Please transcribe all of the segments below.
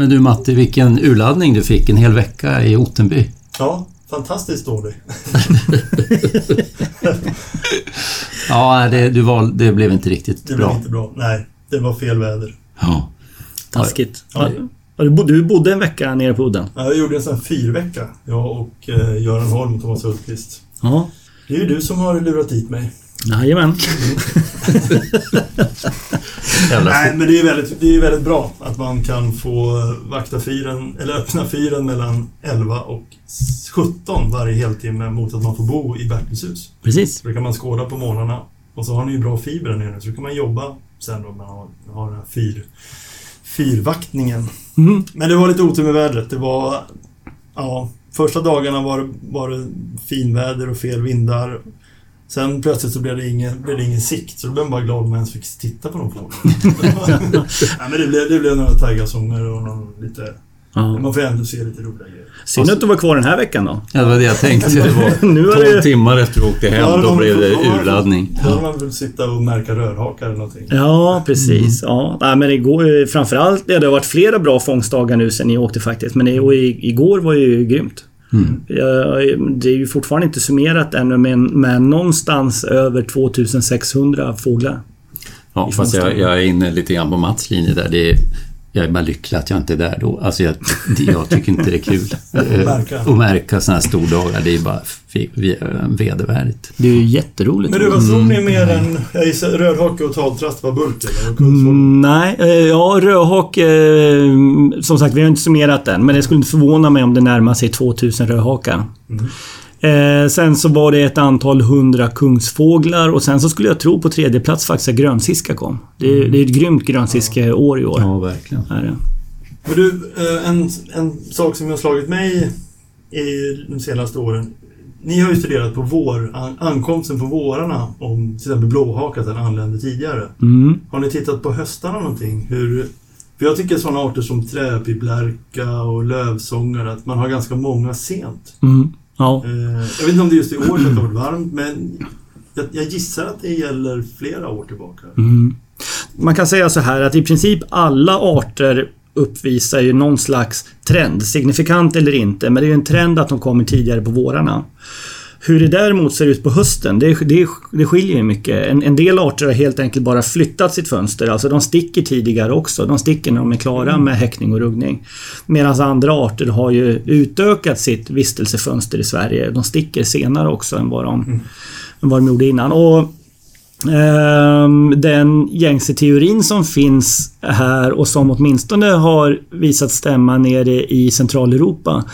Men du Matti, vilken urladdning du fick en hel vecka i Ottenby. Ja, fantastiskt dålig. ja, det, du val, det blev inte riktigt det bra. Det blev inte bra. Nej, det var fel väder. Ja. Taskigt. Ja. Du, bodde, en vecka nere på udden? Ja, jag gjorde en sån här fyrvecka. Jag och eh, Göran Holm och Thomas Hultqvist. Ja. Det är ju du som har lurat dit mig. Jajamän. Nej, men det är, väldigt, det är väldigt bra att man kan få vakta fyren, eller öppna fyren mellan 11 och 17 varje heltimme mot att man får bo i Bertilshus. Precis. Så då kan man skåda på morgnarna och så har ni ju bra fiber där nere så då kan man jobba sen då man har, har den här fyr, fyrvaktningen. Mm. Men det var lite otur med vädret. Det var... Ja, första dagarna var det, var det finväder och fel vindar. Sen plötsligt så blev det ingen, blev det ingen sikt, så då blev man bara glad om man ens fick titta på någon fågel. ja, men det blev, det blev några taigasånger och någon lite... Ja. Man får ändå se lite roliga grejer. Synd att du var kvar den här veckan då. Ja, det var det jag tänkte. Det var Nu är 12 det- timmar efter du åkte hem, Ja, det då blev det urladdning. Då hade man väl sitta och märka rörhakar eller någonting. Ja, precis. Ja. Nej, men igår, framförallt, ja, det har varit flera bra fångstdagar nu sen ni åkte faktiskt. Men i- och igår var ju grymt. Mm. Det är ju fortfarande inte summerat ännu men, men någonstans över 2600 fåglar. Ja, fast jag, jag är inne lite grann på Mats linje där. Det är, jag är bara lycklig att jag inte är där då. Alltså jag, jag tycker inte det är kul. Märka. Att märka sådana här stordagar, det är bara vedervärdigt. Det är ju jätteroligt. Men du, vad tror ni mer än jag gissar, rödhake och taltrast var burk eller? Mm, nej, eh, ja rödhak... Eh, som sagt, vi har inte summerat den. Men det skulle inte förvåna mig om det närmar sig 2000 rödhakar. Eh, sen så var det ett antal hundra kungsfåglar och sen så skulle jag tro på tredje plats faktiskt att grönsiska kom. Det, är- det är ett grymt grönsiskeår i år. Ja, verkligen. Är det. Men du, eh, en, en sak som har slagit mig i de senaste åren. Ni har ju studerat på vår, an, ankomsten på vårarna om till exempel blåhakat den anlände tidigare. Mm. Har ni tittat på höstarna någonting? Hur, för jag tycker sådana arter som träpiplärka och lövsångare, att man har ganska många sent. Mm. Ja. Eh, jag vet inte om det är just i år som det har varit varmt, men jag, jag gissar att det gäller flera år tillbaka. Mm. Man kan säga så här att i princip alla arter uppvisar ju någon slags trend, signifikant eller inte, men det är ju en trend att de kommer tidigare på vårarna. Hur det däremot ser ut på hösten, det, det, det skiljer ju mycket. En, en del arter har helt enkelt bara flyttat sitt fönster, alltså de sticker tidigare också. De sticker när de är klara med häckning och ruggning. Medan andra arter har ju utökat sitt vistelsefönster i Sverige. De sticker senare också än vad de, än vad de gjorde innan. Och Ehm, Den gängse teorin som finns här och som åtminstone har visat stämma nere i Centraleuropa.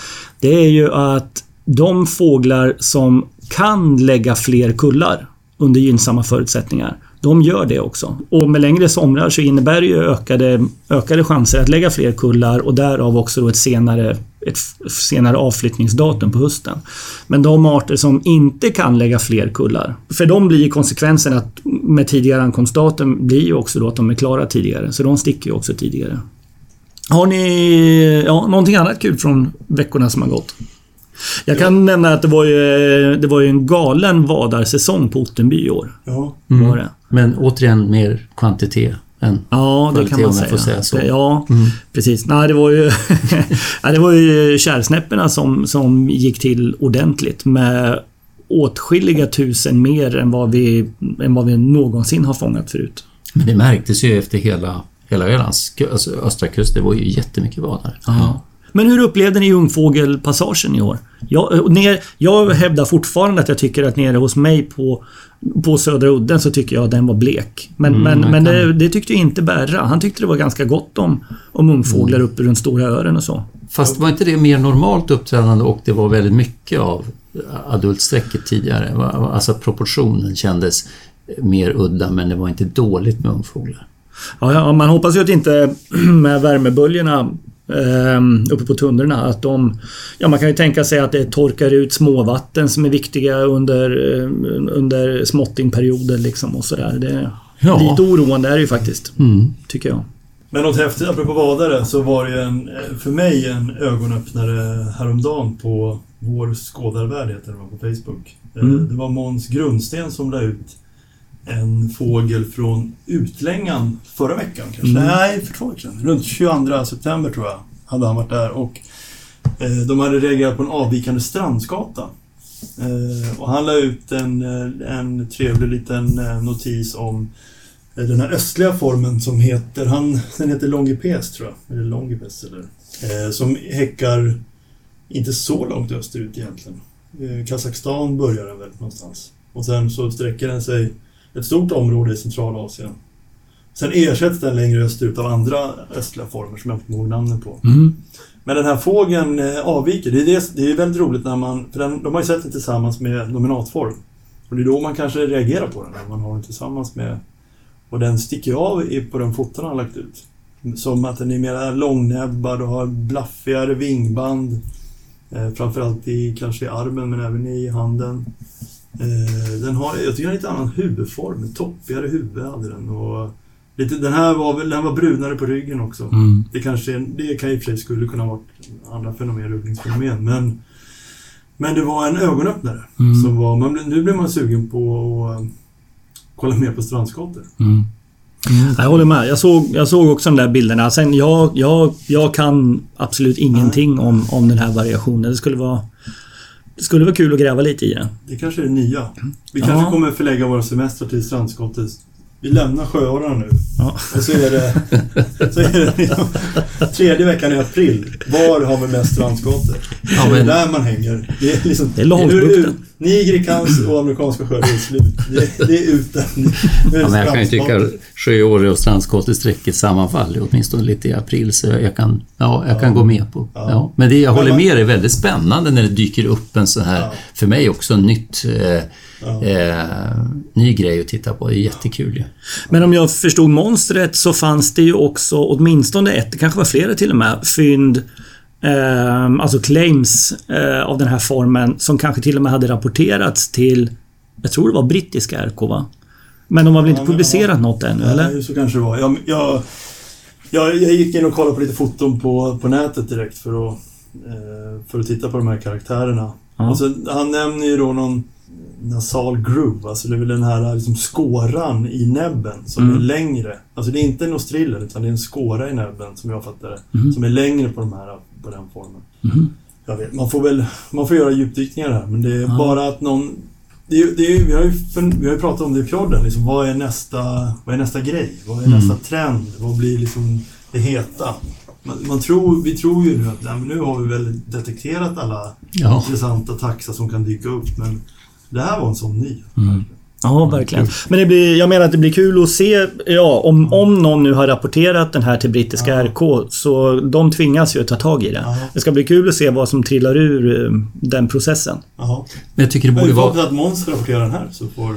Det är ju att de fåglar som kan lägga fler kullar under gynnsamma förutsättningar. De gör det också. Och med längre somrar så innebär det ju ökade, ökade chanser att lägga fler kullar och därav också då ett senare, ett senare avflyttningsdatum på hösten. Men de arter som inte kan lägga fler kullar, för de blir konsekvensen att med tidigare ankomstdatum blir ju också då att de är klara tidigare. Så de sticker ju också tidigare. Har ni ja, någonting annat kul från veckorna som har gått? Jag kan nämna att det var ju, det var ju en galen vadarsäsong på Ottenby i år. Ja. Var det. Men återigen mer kvantitet än... Ja, det kan man säga. säga så. Det- Ja, Mm. precis. Nej, det var ju, ja, det var ju kärrsnäpporna som, som gick till ordentligt med åtskilliga tusen mer än vad vi, än vad vi någonsin har fångat förut. Men det märktes ju efter hela, hela Ölands alltså östra kust. Det var ju jättemycket vadare. Ja. Men hur upplevde ni ungfågelpassagen i år? Jag, och ner, jag hävdar fortfarande att jag tycker att nere hos mig på, på Södra udden så tycker jag att den var blek. Men, Mm, men, men det, det tyckte inte Berra. Han tyckte det var ganska gott om, om ungfåglar uppe runt Stora Ören och så. Fast var inte det mer normalt uppträdande och det var väldigt mycket av adultsträcket tidigare? Alltså proportionen kändes mer udda men det var inte dåligt med ungfåglar. Ja, man hoppas ju att inte med värmeböljorna eh, uppe på tundrorna att de... Ja, man kan ju tänka sig att det torkar ut småvatten som är viktiga under, eh, under småttingperioder liksom och sådär. Det är Ja. lite oroande är det ju faktiskt, Mm. tycker jag. Men något häftigt, apropå vadare, så var det ju en, för mig en ögonöppnare häromdagen på vår skådarvärld, heter det på Facebook. Eh, Mm. Det var Måns Grundsten som la ut en fågel från Utlängan förra veckan kanske? Mm. Nej, för två veckor sedan. Runt 22 september tror jag. hade han varit där och eh, de hade reagerat på en avvikande strandskata. Eh, och han la ut en, eh, en trevlig liten eh, notis om eh, den här östliga formen som heter, han, den heter Longipes tror jag. Eller Longipes eller. Eh, som häckar inte så långt österut egentligen. Kazakstan börjar den väl någonstans. Och sen så sträcker den sig ett stort område i Centralasien. Sen ersätts den längre österut av andra östliga former som jag inte kommer ihåg namnen på. Mm. Men den här fågeln eh, avviker. Det är, det, det är väldigt roligt när man... För den, de har ju sett den tillsammans med nominatform. Och det är då man kanske reagerar på den, när man har den tillsammans med... Och den sticker av på den foton han har lagt ut. Som att den är mer långnäbbad och har blaffigare vingband. Eh, framförallt i, kanske i armen men även i handen. Eh, den har, jag tycker den har lite annan huvudform. En toppigare huvud hade den. Och lite, den här var den var brunare på ryggen också. Mm. Det kanske det kan i och för sig skulle kunna vara andra fenomen, rubbningsfenomen, men men det var en ögonöppnare. Mm. Som var, man, nu blir man sugen på att eh, kolla mer på strandskator. Mm. Jag håller med. Jag såg, jag såg också de där bilderna. Sen jag, jag, jag kan absolut ingenting om, om den här variationen. Det skulle vara... Det skulle vara kul att gräva lite i den. Det kanske är det nya. Vi Ja. kanske kommer förlägga våra semestrar till strandskottet. Vi lämnar Sjöårarna nu. Ja. Och så är det, så är det tredje veckan i april. Var har vi mest strandskotor? Ja, det är där man hänger. Det är liksom... Det är Laholmsbukten. Nigerikans och amerikanska sjöar är slut. Det, det är ute. Ja, men jag kan ju tycka. Sjöåre och strandskottesträcket sammanfaller åtminstone lite i april så jag kan, ja, jag kan Ja. gå med på. Ja. Ja. Men det jag håller med dig, är väldigt spännande när det dyker upp en sån här, Ja. För mig också en nytt, eh, Ja. eh, ny grej att titta på. Det är jättekul ju. Men om jag förstod monstret så fanns det ju också åtminstone ett, det kanske var flera till och med, fynd eh, alltså claims eh, av den här formen som kanske till och med hade rapporterats till, jag tror det var brittiska RK va? Men de har väl inte Ja, publicerat något ännu eller? Nej, så kanske det var. Jag, jag, jag, jag gick in och kollade på lite foton på, på nätet direkt för att, eh, för att titta på de här karaktärerna. Och så, han nämner ju då någon nasal groove, alltså det är väl den här liksom skåran i näbben som Mm. är längre. Alltså det är inte en nostriller utan det är en skåra i näbben som jag fattar det. Mhm. Som är längre på, de här, på den formen. Mhm. Jag vet, man får väl man får göra djupdykningar här men det är Ja. bara att någon... Det är, det är, vi, har ju, vi har ju pratat om det i podden, liksom, vad, är nästa, vad är nästa grej? Vad är Mm. nästa trend? Vad blir liksom det heta? Man, man tror, vi tror ju nu att nej, nu har vi väl detekterat alla Ja. intressanta taxa som kan dyka upp men det här var en sån ny. Mm. Ja, verkligen. Men det blir, jag menar att det blir kul att se, ja, om, om någon nu har rapporterat den här till brittiska Ja. RK, så de tvingas ju att ta tag i det. Ja. Det ska bli kul att se vad som trillar ur eh, den processen. Jaha. Men jag tycker det borde vi vara... hoppas att Måns rapporterar den här så får...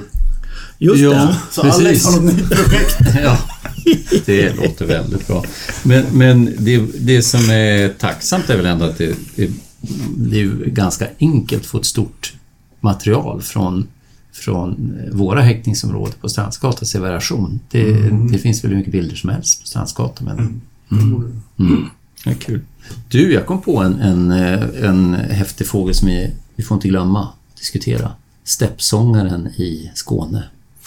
Just Ja. det. Så Precis. Alex har något nytt projekt. Ja, det låter väldigt bra. Men, men det, det som är tacksamt är väl ändå att det, det, det är ju ganska enkelt att få ett stort material från, från våra häktningsområden på Strandsgatan, Severation. Det, det finns väl hur mycket bilder som helst på Strandsgatan. Men, mm. Ja, kul. Du, jag kom på en, en, eh, en häftig fågel som vi, vi får inte glömma diskutera. Steppsångaren i Skåne.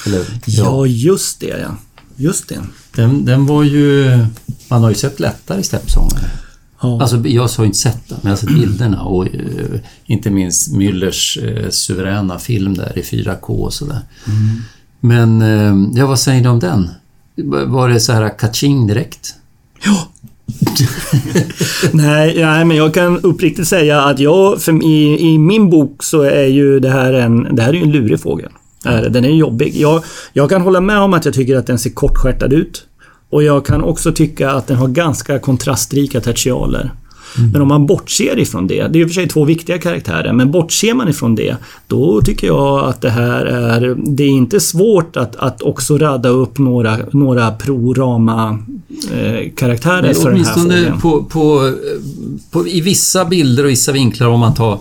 Eller, Ja, just det ja. Just det. Den, den var ju... Man har ju sett lättare steppsångare. Ja. Alltså, jag har inte sett den, men jag har sett bilderna och eh, inte minst Müllers eh, suveräna film där i 4K och sådär. Men, eh, ja vad säger du om den? Var det så här kaching direkt? Ja. nej, nej, men jag kan uppriktigt säga att jag, för i, i min bok så är ju det här en, det här är ju en lurig fågel. Är det. Den är jobbig. Jag, jag kan hålla med om att jag tycker att den ser kortstjärtad ut. Och jag kan också tycka att den har ganska kontrastrika tertialer. Men om man bortser ifrån det, det är i och för sig två viktiga karaktärer, men bortser man ifrån det, då tycker jag att det här är... Det är inte svårt att, att också radda upp några, några pro-rama-karaktärer Men för den här åtminstone på, på, på, i vissa bilder och vissa vinklar, om man tar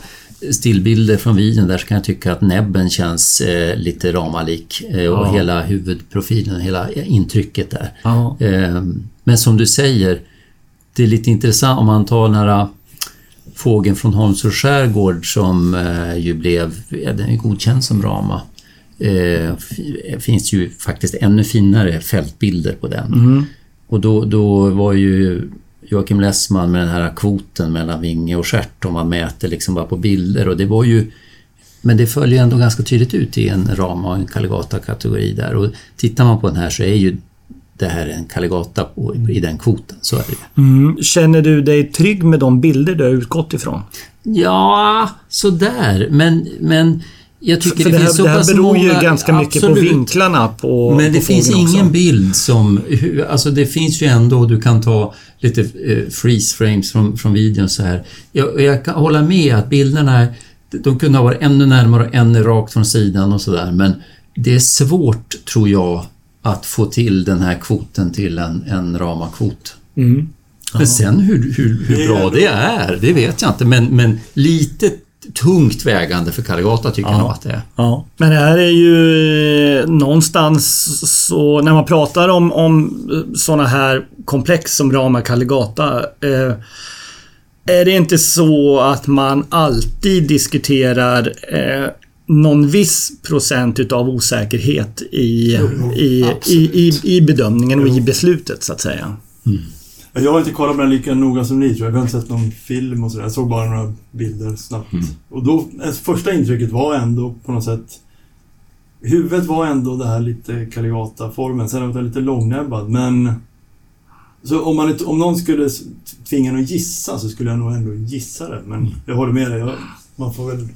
stillbilder från videon där så kan jag tycka att näbben känns eh, lite ramalik eh, och Ja. hela huvudprofilen, hela intrycket där. Ja. Eh, men som du säger, det är lite intressant om man tar den här fågeln från Holmsö skärgård som eh, ju blev, ja, den är godkänd som rama. Eh, f- finns ju faktiskt ännu finare fältbilder på den. Mm. Och då, då var ju Joakim Lessman med den här kvoten mellan vinge och stjärt om man mäter liksom bara på bilder och det var ju men det följer ändå ganska tydligt ut i en Rama och en Caligata-kategori där och tittar man på den här så är ju det här en Caligata i den kvoten, så är det mm. Känner du dig trygg med de bilder du har utgått ifrån? Ja, sådär, men, men jag tycker För det, det, finns så det här pass beror många, ju ganska mycket absolut. på vinklarna på Men det på finns ingen också. bild som... Alltså det finns ju ändå, du kan ta lite eh, freeze frames från, från videon så här. Jag, jag kan hålla med att bilderna, är- de kunde ha varit ännu närmare och ännu rakt från sidan och sådär men det är svårt, tror jag, att få till den här kvoten till en, en ramakvot. Mm. Men sen hur, hur, hur bra det är, det vet jag inte. Men, men lite tungt vägande för Caligata tycker jag nog att det är. Ja, men det här är ju eh, någonstans så när man pratar om, om såna här komplex som Rama Caligata eh, är det inte så att man alltid diskuterar eh, någon viss procent utav osäkerhet i, Jo, i, i, i, i bedömningen och i Jo. beslutet så att säga. Jag har inte kollat på den lika noga som ni tror jag. Jag har inte sett någon film och sådär. Jag såg bara några bilder snabbt. Mm. Och då, eh, första intrycket var ändå på något sätt... Huvudet var ändå det här lite Caligata-formen. Sen var den lite långnäbbad, men... Så om, man, om någon skulle tvinga en att gissa så skulle jag nog ändå gissa det. Men Mm. jag håller med dig. Jag, man får väl...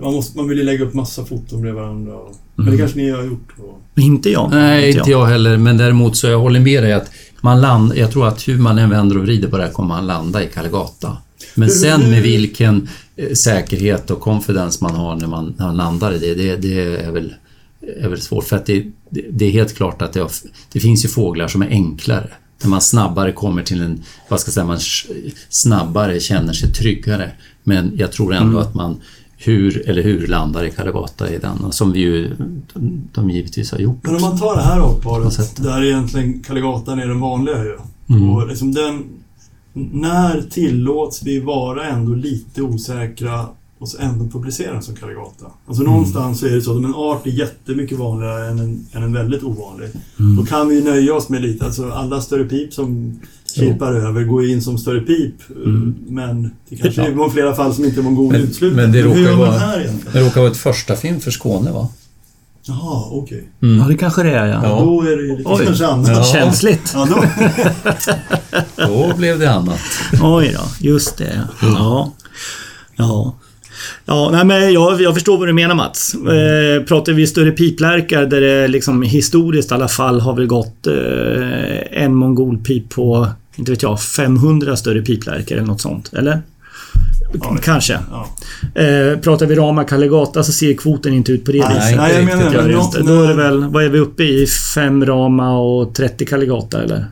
Man, måste, man vill ju lägga upp massa foton bredvid varandra. Och, Men det Mm. kanske ni har gjort. Och, Inte jag. Nej, inte jag heller. Men däremot så jag håller med dig att man land, jag tror att hur man än vänder och vrider på det här kommer man landa i Caligata. Men sen med vilken eh, säkerhet och confidence man har när man, när man landar i det, det, det är, väl, är väl svårt. För att det, det, är helt klart att det, har, det finns ju fåglar som är enklare. Där man snabbare kommer till en, vad ska jag säga, man snabbare känner sig tryggare. Men jag tror ändå att man hur eller hur landar i Caligata i den, och som vi ju, de, de givetvis har gjort Men om man tar det här sätt. där egentligen Caligatan är den vanliga ju. Mm. Och liksom den, när tillåts vi vara ändå lite osäkra och så ändå publicera som Caligata? Alltså Mm. någonstans så är det så att om en art är jättemycket vanligare än en, än en väldigt ovanlig, Mm. då kan vi nöja oss med lite, alltså alla större pip som kirpar över går in som större pip. Mm. Men det kanske Ja. är flera fall som inte är någon god Men- utslutning. men det råkar vara- här egentligen? Det råkar vara ett första film för Skåne va? Jaha, okej. Ja, det kanske det är ja. Ja. Då är det ju lite Oj. kanske annat. Ja. Känsligt. Ja, då. Då blev det annat. Oj då, just det. Ja. Ja. Ja, nej, men jag, jag förstår vad du menar Mats. Eh, pratar vi större piplärkar där det liksom historiskt i alla fall har väl gått eh, en mongolpip på, inte vet jag, 500 större piplärkar eller något sånt. Eller? Ja, Kanske. Ja. Eh, pratar vi Rama Caligata så ser kvoten inte ut på det Nej, viset. nej, jag menar det något. Då är det väl, vad är vi uppe i? Fem Rama och 30 Caligata eller?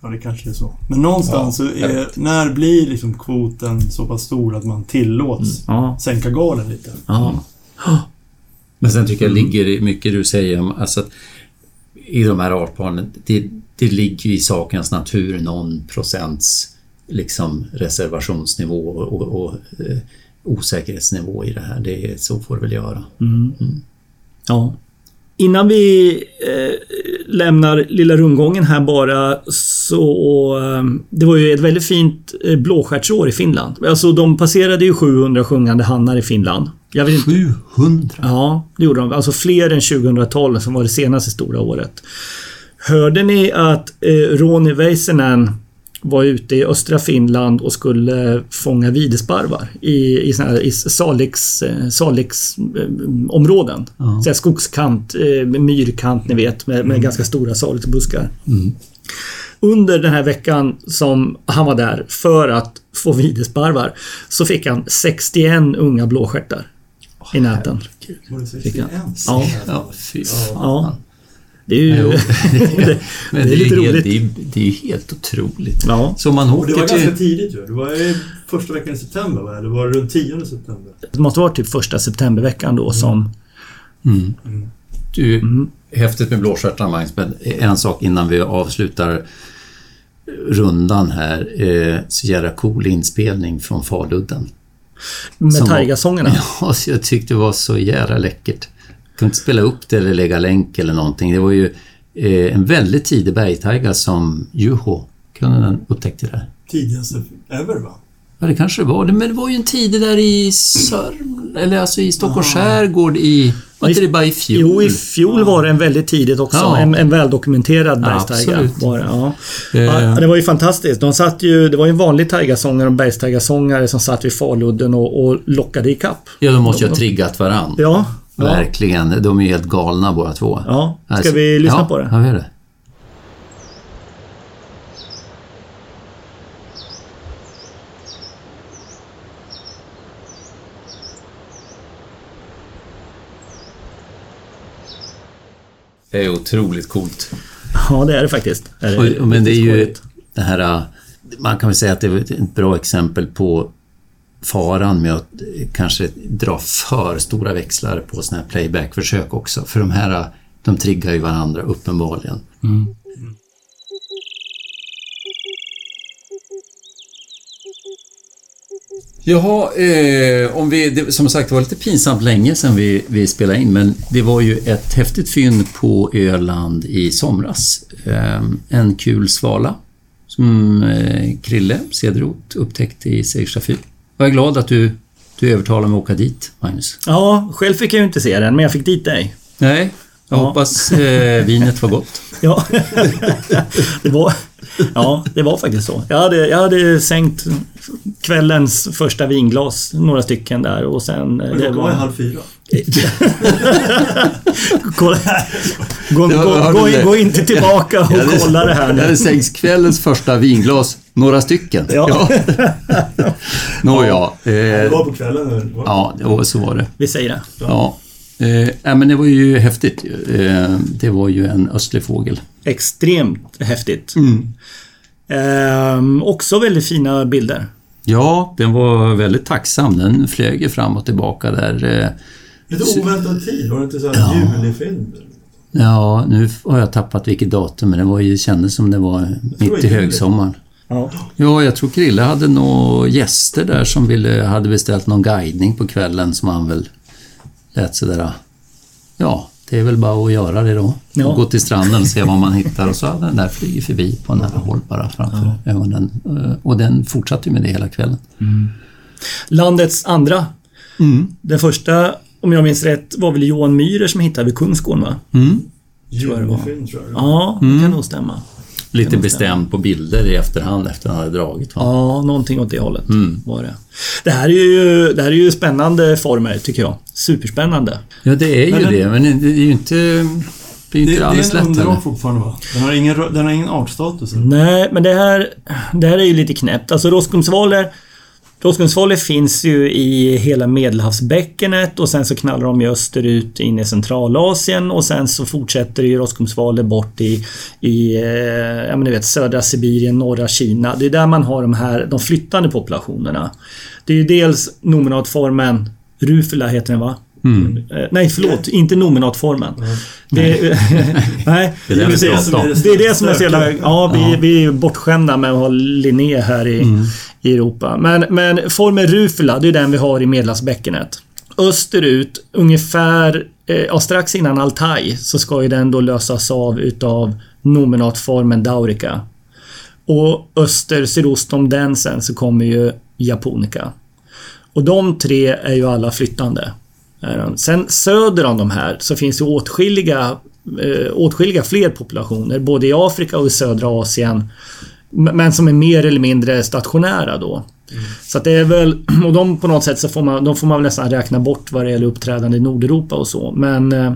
Ja, det kanske är så. Men någonstans Ja, jag är, när blir liksom kvoten så pass stor att man tillåts Ja. sänka garden lite? Ja. Men sen tycker jag ligger i mycket du säger om alltså att i de här artparen, det, det ligger i sakens natur någon procents liksom reservationsnivå och, och, och eh, osäkerhetsnivå i det här. Det, är- så får det väl göra. Mm. Ja. Innan vi eh, lämnar lilla rundgången här bara så... Eh, det var ju ett väldigt fint eh, blåstjärtsår i Finland. Alltså de passerade ju 700 sjungande hannar i Finland. Jag vet inte, 700? ja, det gjorde de. Alltså fler än 2012 som var det senaste stora året. Hörde ni att eh, Ronny Väisänen var ute i östra Finland och skulle fånga videsparvar i, i, såna här, i Salix, eh, Salix eh, områden. Ja. Så skogskant, eh, myrkant ni vet med, med ganska stora salixbuskar. Mm. Under den här veckan som han var där för att få videsparvar så fick han 61 unga blåstjärtar i näten. Det Fick. 61? Ja. Ja, fy Ja. fan. Det är ju... Det, det är lite helt, roligt. det, är, det är ju helt otroligt. ja. Så man Och det åker var ganska tidigt ju. Det var första veckan i september va? Eller var det runt 10 september? Det måste vara typ första septemberveckan då som... Mm. Mm. Du, Mm. häftigt med blåstjärtarna Magnus, men en sak innan vi avslutar rundan här. Eh, så jävla cool inspelning från Faludden. Med taigasångerna. Ja, så jag tyckte det var så jävla läckert. Jag kunde inte spela upp det eller lägga länk eller någonting. Det var ju eh, en väldigt tidig bergtaiga som Juho kunde den upptäckt det där. Tidigaste ever va? Ja, det kanske det var. Men det var ju en tid där i Sörm... Eller alltså i Stockholms skärgård i... Var inte det bara i fjol? Jo, i fjol var det en väldigt tidigt också. Ja. En, en väldokumenterad Ja, bergstaiga. absolut. var det, ja. Eh. Ja, det var ju fantastiskt. De satt ju, det var ju en vanlig taigasångare och bergstaigasångare som satt vid Faludden och, och lockade i kapp. Ja, de måste ju ha triggat varann. Ja. Ja. Verkligen. De är ju helt galna båda två. ja. Ska Alltså, vi lyssna ja, på det? Ja, vi gör det. Det är otroligt coolt. Ja, det är det faktiskt. Är det Och, men det är ju skojigt. det här... äh, Man kan väl säga att det är ett bra exempel på faran med att eh, kanske dra för stora växlar på såna här playback-försök också. För de här, äh, de triggar ju varandra uppenbarligen. Jaha, eh, om vi, det, som sagt det var lite pinsamt länge sedan vi, vi spelade in men det var ju ett häftigt fynd på Öland i somras. Eh, en kul svala som eh, Krille Cederroth upptäckte i Segersta fyr. Jag är glad att du, du övertalade mig att åka dit, Magnus. Ja, själv fick jag ju inte se den, men jag fick dit dig. Nej, jag Ja. hoppas eh, vinet var gott. Ja, det var, ja, det var faktiskt så. Jag hade, jag hade sänkt kvällens första vinglas, några stycken där och sen... eh, Men klockan var ju halv fyra. Kolla, gå, Det var- gå, gå, det? gå inte tillbaka och kolla det här Det nu. hade sänkts kvällens första vinglas, några stycken. Ja. Nåja. Det Eh, var på kvällen nu. ja, och så var det. Vi säger det. Ja. Eh, ja, men det var ju häftigt. Eh, det var ju en östlig fågel. Extremt häftigt. Ehm, också väldigt fina bilder. Ja, den var väldigt tacksam. Den flög ju fram och tillbaka där. Eh, Lite oväntad tid, var det inte så här julfilm? ja, nu har jag tappat vilket datum, men det var ju, det kändes som det var mitt i högsommaren. Ja. Ja, jag tror Krille hade några gäster där som ville, hade beställt någon guidning på kvällen som han väl lät sådär... Ja, det är väl bara att göra det då. Ja. Gå till stranden och se vad man hittar och så den där flugit förbi på nära håll bara framför ögonen. Eh, Och den fortsatte ju med det hela kvällen. Landets andra. Den första, om jag minns rätt, var väl Johan Myhrer som hittade vid Kungsgården va? Mm. Tror jag. Ja, det kan nog stämma. Lite bestämd på bilder i efterhand efter han hade dragit. Va? Ja, någonting åt det hållet Mm. var det. Det här är ju, det här är ju spännande former tycker jag. Superspännande. Ja, det är ju Men den- det, men det är ju inte, det är ju Det, inte det är alldeles en underart fortfarande va? Den har ingen, den har ingen artstatus. eller? Nej, men det här, det här är ju lite knäppt. Alltså Roskumsvaler Roskumsvaler finns ju i hela Medelhavsbäckenet och sen så knallar de ju österut in i Centralasien och sen så fortsätter ju Roskumsvaler bort i, i eh, ja, men ni vet, södra Sibirien, norra Kina. Det är där man har de här de flyttande populationerna. Det är ju dels nominatformen Rufula heter den va? Mm. Eh, Nej, förlåt. Inte nominatformen. Det, nej, Det är det är det som är så jävla... Ja, vi, vi är ju bortskämda med att ha Linné här i, Mm. i Europa. Men, men formen Rufula, det är den vi har i Medelhavsbäckenet. Österut, ungefär eh, ja, strax innan Altaj, så ska ju den då lösas av utav nominatformen Daurica. Och öster, sydost om den sen så kommer ju Japonica. Och de tre är ju alla flyttande. Sen söder om de här så finns det åtskilliga, eh, åtskilliga fler populationer, både i Afrika och i södra Asien. Men som är mer eller mindre stationära då. Så att det är väl, och de på något sätt så får man, de får man väl nästan räkna bort vad det gäller uppträdande i Nordeuropa och så. Men eh,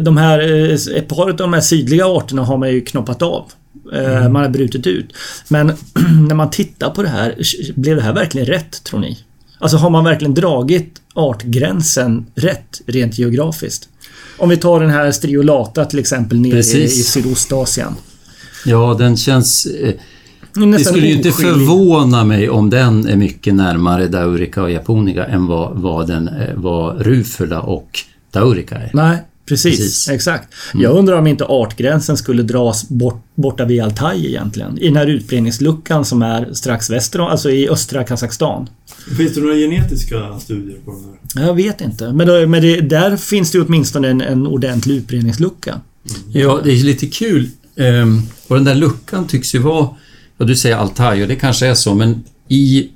de här, eh, ett par av de här sydliga arterna har man ju knoppat av. Eh, Man har brutit ut. Men när man tittar på det här, blev det här verkligen rätt tror ni? Alltså har man verkligen dragit artgränsen rätt rent geografiskt? Om vi tar den här striolata till exempel nere i, i Precis. Sydostasien. Ja, den känns... Eh, Det, skulle ju inte förvåna mig om den är mycket närmare Daurica och Japonica än vad, vad, den, eh, vad Rufula och Daurica är. Nej, precis. Precis. Exakt. Jag undrar om inte artgränsen skulle dras bort, borta vid Altaj egentligen. I den här utbredningsluckan som är strax väster om, alltså i östra Kazakstan. Finns det några genetiska studier på den här? Jag vet inte. Men, då, men det, där finns det åtminstone en, en ordentlig utbredningslucka. Ja, det är lite kul. Ehm, och den där luckan tycks ju vara ja, du säger Altaj och det kanske är så, men i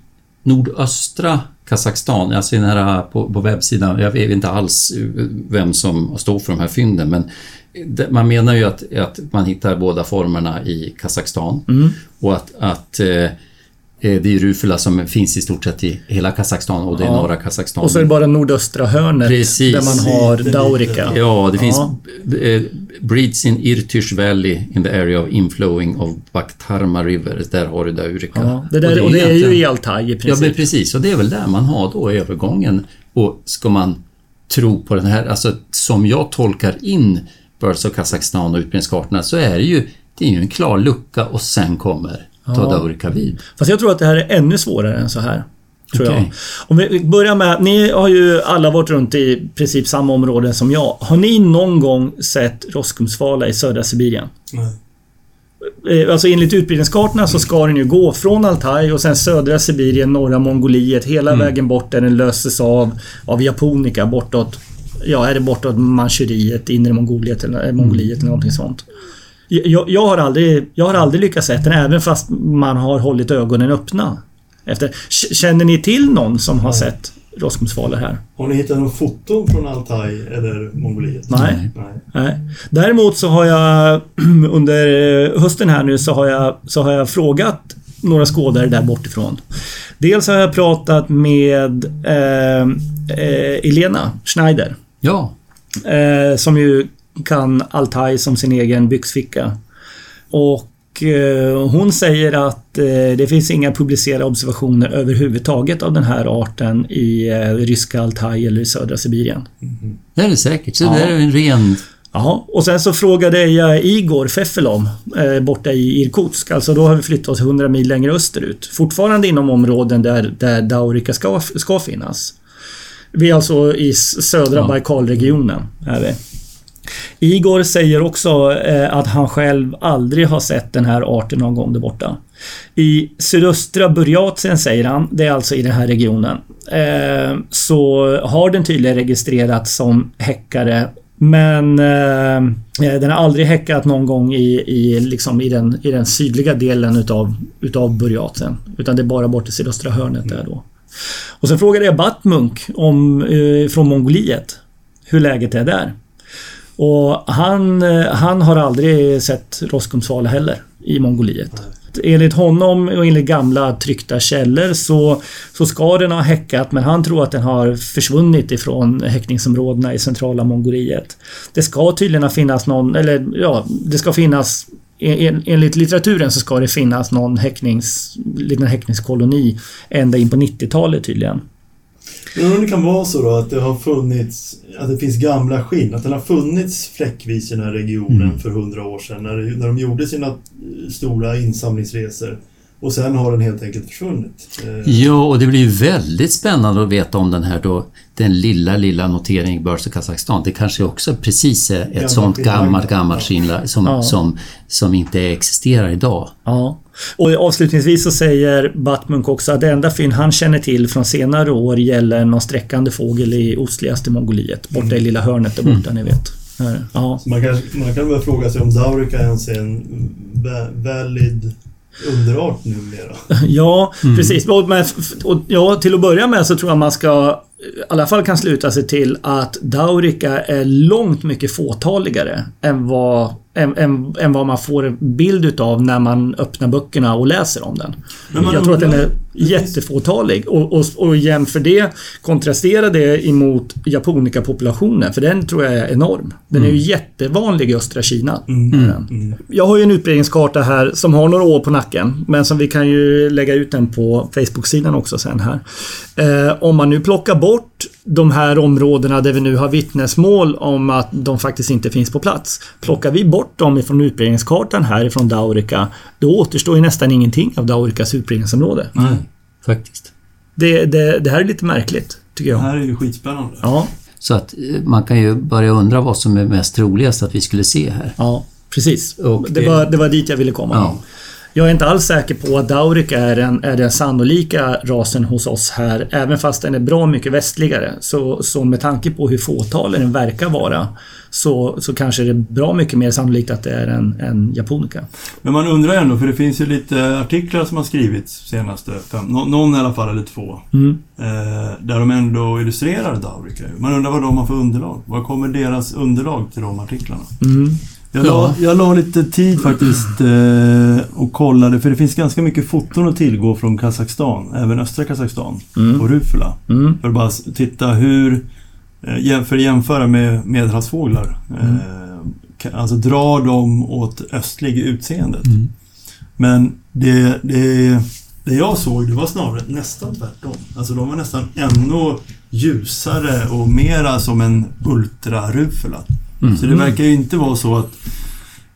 nordöstra Kazakstan, alltså den här på, på webbsidan, jag vet inte alls vem som står för de här fynden, men man menar ju att, att man hittar båda formerna i Kazakstan. Mm. och att, att eh, det är rufula som finns i stort sett i hela Kazakstan och det är Ja. norra Kazakstan. Och så är det bara nordöstra hörnet Precis. där man har Daurika. Ja, det finns Ja. eh, breeds in Irtysh Valley in the area of inflowing of Bakhtarma River. Där har du Daurika. Ja, det där, och det är ju i Altaj i Ja, princip. men precis. Och det är väl där man har då övergången. Och ska man tro på den här, alltså som jag tolkar in Birds of Kazakstan och utbildningskartorna så är det ju, det är ju en klar lucka och sen kommer Ja. Daurika vid. Fast jag tror att det här är ännu svårare än så här. Tror Okej. jag. Om vi börjar med, ni har ju alla varit runt i princip samma områden som jag. Har ni någon gång sett roskumsvala i södra Sibirien? Nej. Eh, Alltså enligt utbildningskartorna så ska den ju gå från Altaj och sen södra Sibirien, norra Mongoliet, hela vägen bort där den löses av, av japonika bortåt, ja är det bortåt Manchuriet, inre Mongoliet eller, eh, Mongoliet eller någonting sånt. Jag, jag, har aldrig, jag har aldrig lyckats se den även fast man har hållit ögonen öppna. Efter. Känner ni till någon som har sett roskumsvalor här? Har ni hittat några foton från Altaj eller Mongoliet? Nej. Nej. Nej. Däremot så har jag under eh, hösten här nu så har jag, så har jag frågat några skådare där bortifrån. Dels har jag pratat med eh, eh, Elena Schneider. Ja, Eh, som ju kan Altaj som sin egen byxficka. Och eh, hon säger att eh, det finns inga publicerade observationer överhuvudtaget av den här arten i eh, ryska Altaj eller i södra Sibirien. det är det säkert. Så Ja. det är en ren... Jaha, och sen så frågade jag Igor Fefelom eh, borta i Irkutsk. Alltså då har vi flyttat oss 100 mil längre österut. Fortfarande inom områden där, där Daurika ska, ska finnas. Vi är alltså i södra Ja. Baikalregionen. Är vi. Igor säger också eh, att han själv aldrig har sett den här arten någon gång där borta. I sydöstra Burjatien säger han, det är alltså i den här regionen, eh, så har den tydligen registrerats som häckare men eh, den har aldrig häckat någon gång i, i, liksom i, den, i den sydliga delen utav, utav Burjatien. Utan det är bara bort i sydöstra hörnet där då. Och sen frågade jag Batmunk om, eh, från Mongoliet hur läget är där. Och han, eh, han har aldrig sett Roskumsvala heller i Mongoliet. Enligt honom och enligt gamla tryckta källor så, så ska den ha häckat men han tror att den har försvunnit ifrån häckningsområdena i centrala Mongoliet. Det ska tydligen finnas någon, eller ja, det ska finnas en, enligt litteraturen så ska det finnas någon häcknings, liten häckningskoloni ända in på 90-talet tydligen. Men om det kan vara så då att det har funnits, att det finns gamla skinn, att den har funnits fläckvis i den här regionen Mm. för hundra år sedan när, när de gjorde sina eh, stora insamlingsresor. Och sen har den helt enkelt försvunnit. Eh, Ja, och det blir ju väldigt spännande att veta om den här då, den lilla, lilla noteringen i Börs och Kazakstan. Det kanske också precis är ett Gammal sånt gammalt, gammalt Ja. skinnla som, Ja. som, som inte existerar idag. Ja. Och avslutningsvis så säger Batmunk också att det enda fynd han känner till från senare år gäller någon sträckande fågel i ostligaste Mongoliet. Borta i lilla hörnet där borta, ni vet. Här. Ja. man, kan, man kan väl fråga sig om Daurika ens är en va- valid underart numera. Ja, precis. Och, men, och, ja, till att börja med så tror jag man ska i alla fall kan sluta sig till att Daurika är långt mycket fåtaligare än vad, än, än, än vad man får en bild utav när man öppnar böckerna och läser om den. Men man jag tror att den är jättefåtalig och, och, och jämför det, kontrastera det emot japonikapopulationen för den tror jag är enorm. Den är ju jättevanlig i östra Kina. Mm. den. Mm. Jag har ju en utbredningskarta här som har några år på nacken. Men som vi kan ju lägga ut den på Facebook-sidan också sen här. Eh, om man nu plockar bort de här områdena där vi nu har vittnesmål om att de faktiskt inte finns på plats. Plockar vi bort dem ifrån utbredningskartan här ifrån Daurika. Då återstår ju nästan ingenting av Daurikas utbredningsområde. Nej, faktiskt. Det, det, det här är lite märkligt, tycker Det jag. här är ju skitspännande. Ja, Så att eh, man kan ju börja undra vad som är mest troligast att vi skulle se här. ja precis. Och Det det- var, det var dit jag ville komma. Ja. Jag är inte alls säker på att Daurik är den, är den sannolika rasen hos oss här, även fast den är bra mycket västligare. Så, så med tanke på hur fåtalig den verkar vara så, så kanske det är bra mycket mer sannolikt att det är en, en japonica. Men man undrar ändå, för det finns ju lite artiklar som har skrivits senaste fem, nå- någon i alla fall, eller två. Mm. Eh, där de ändå illustrerar Daurika. Man undrar vad de har för underlag. Var kommer deras underlag till de artiklarna? Mm. Jag, Ja. la, jag la lite tid faktiskt eh, och kollade, för det finns ganska mycket foton att tillgå från Kazakstan, även östra Kazakstan, Mm. och Rufula. Mm. För att bara titta hur, eh, för att jämföra med medelhavsfåglar. Mm. Eh, alltså drar de åt östlig utseendet. Mm. Men det, det, det jag såg, det var snarare nästan tvärtom. Alltså de var nästan ännu ljusare och mera som en ultrarufula. Mm. Så det verkar ju inte vara så att...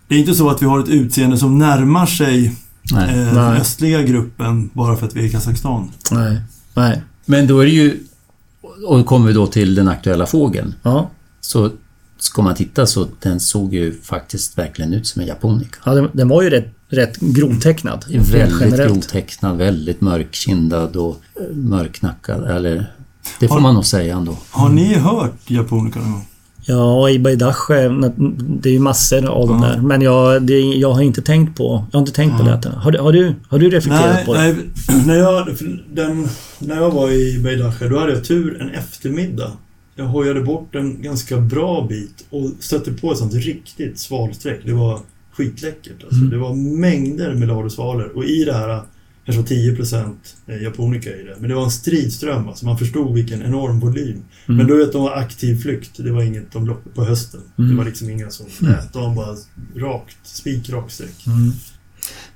Det är inte så att vi har ett utseende som närmar sig Nej. eh, Nej. den östliga gruppen bara för att vi är i Kazakstan. Nej. Nej. Men då är det ju... Och då kommer vi då till den aktuella fågeln. Ja. Så ska man titta så den såg ju faktiskt verkligen ut som en japonica. ja den, den var ju rätt, rätt grovtecknad. Väldigt generellt. grovtecknad, väldigt mörkkindad och eh, mörknackad. Eller, det får Har- man nog säga ändå. Har ni hört japonica någon gång? Ja, i Baidache, det är ju massor av dem Ja. där. Men jag, det, jag har inte tänkt på, jag har inte tänkt på Ja. det. Har, har, du, har du reflekterat Nej, på det? nej när, jag, den, när jag var i Beidache, då hade jag tur en eftermiddag. Jag hojade bort en ganska bra bit och stötte på ett sånt riktigt svalsträck. Det var skitläckert. Alltså. Mm. Det var mängder med ladusvalor och i det här kanske var 10% japonica i det. Men det var en stridström, alltså man förstod vilken enorm volym. Mm. Men då vet de var aktiv flykt, det var inget de loppade på hösten. Mm. Det var liksom inga som lät, de var rakt, spikrakt streck. Mm.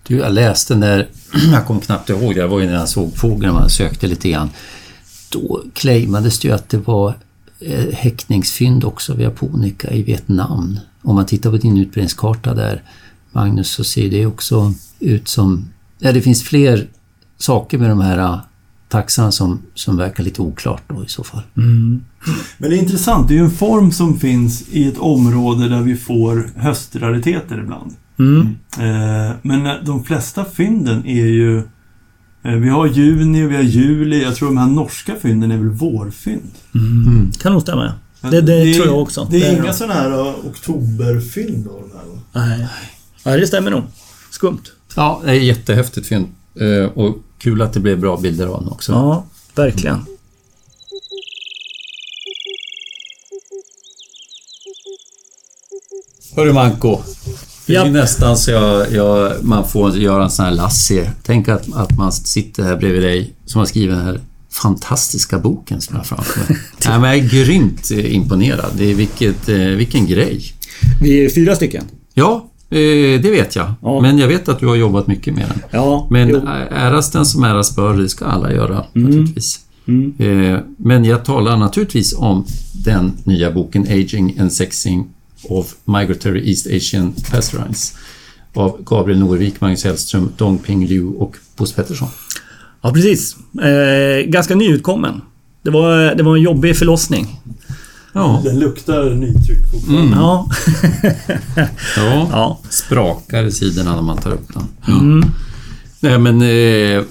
Du, jag läste när, jag kommer knappt ihåg det, jag var ju när jag såg fågeln, man sökte lite grann. Då claimades det ju att det var eh, häckningsfynd också av japonica i Vietnam. Om man tittar på din utbredningskarta där, Magnus, så ser det också ut som... Ja, det finns fler saker med de här eh, taxarna som, som verkar lite oklart då i så fall. Mm. Men det är intressant, det är ju en form som finns i ett område där vi får höstrariteter ibland. Mm. Eh, men de flesta fynden är ju... Eh, vi har juni vi har juli. Jag tror de här norska fynden är väl vårfynd. Mm. Kan nog stämma. Det, det, tror jag också. Det är Det- inga sådana här oktoberfynd va? Nej. Nej, det stämmer nog. Skumt. Ja, det är jättehäftigt fynd. Eh, Och kul att det blev bra bilder av den också. Ja, verkligen. Hörru Manko. Det är nästan så jag, jag, man får göra en sån här Lassie. Tänk att, att man sitter här bredvid dig som har skrivit den här fantastiska boken som jag har framför mig. Nej, men jag är grymt eh, imponerad. Det är vilket, eh, vilken grej. Vi är fyra stycken. Ja, eh, det vet jag. Ja. Men jag vet att du har jobbat mycket med den. Ja, Men jo. äras den som äras bör, det ska alla göra naturligtvis. Mm. Eh, Men jag talar naturligtvis om den nya boken Aging and Sexing of Migratory East Asian Passerines av Gabriel Norvik, Magnus Hellström, Dongping Liu och Bosse Pettersson. Ja, precis. Eh, ganska nyutkommen. Det var, det var en jobbig förlossning. Ja, Den luktar nytryck fortfarande. Mm. Ja. ja. ja. sprakar i sidorna när man tar upp den. Mm. Nej men, eh,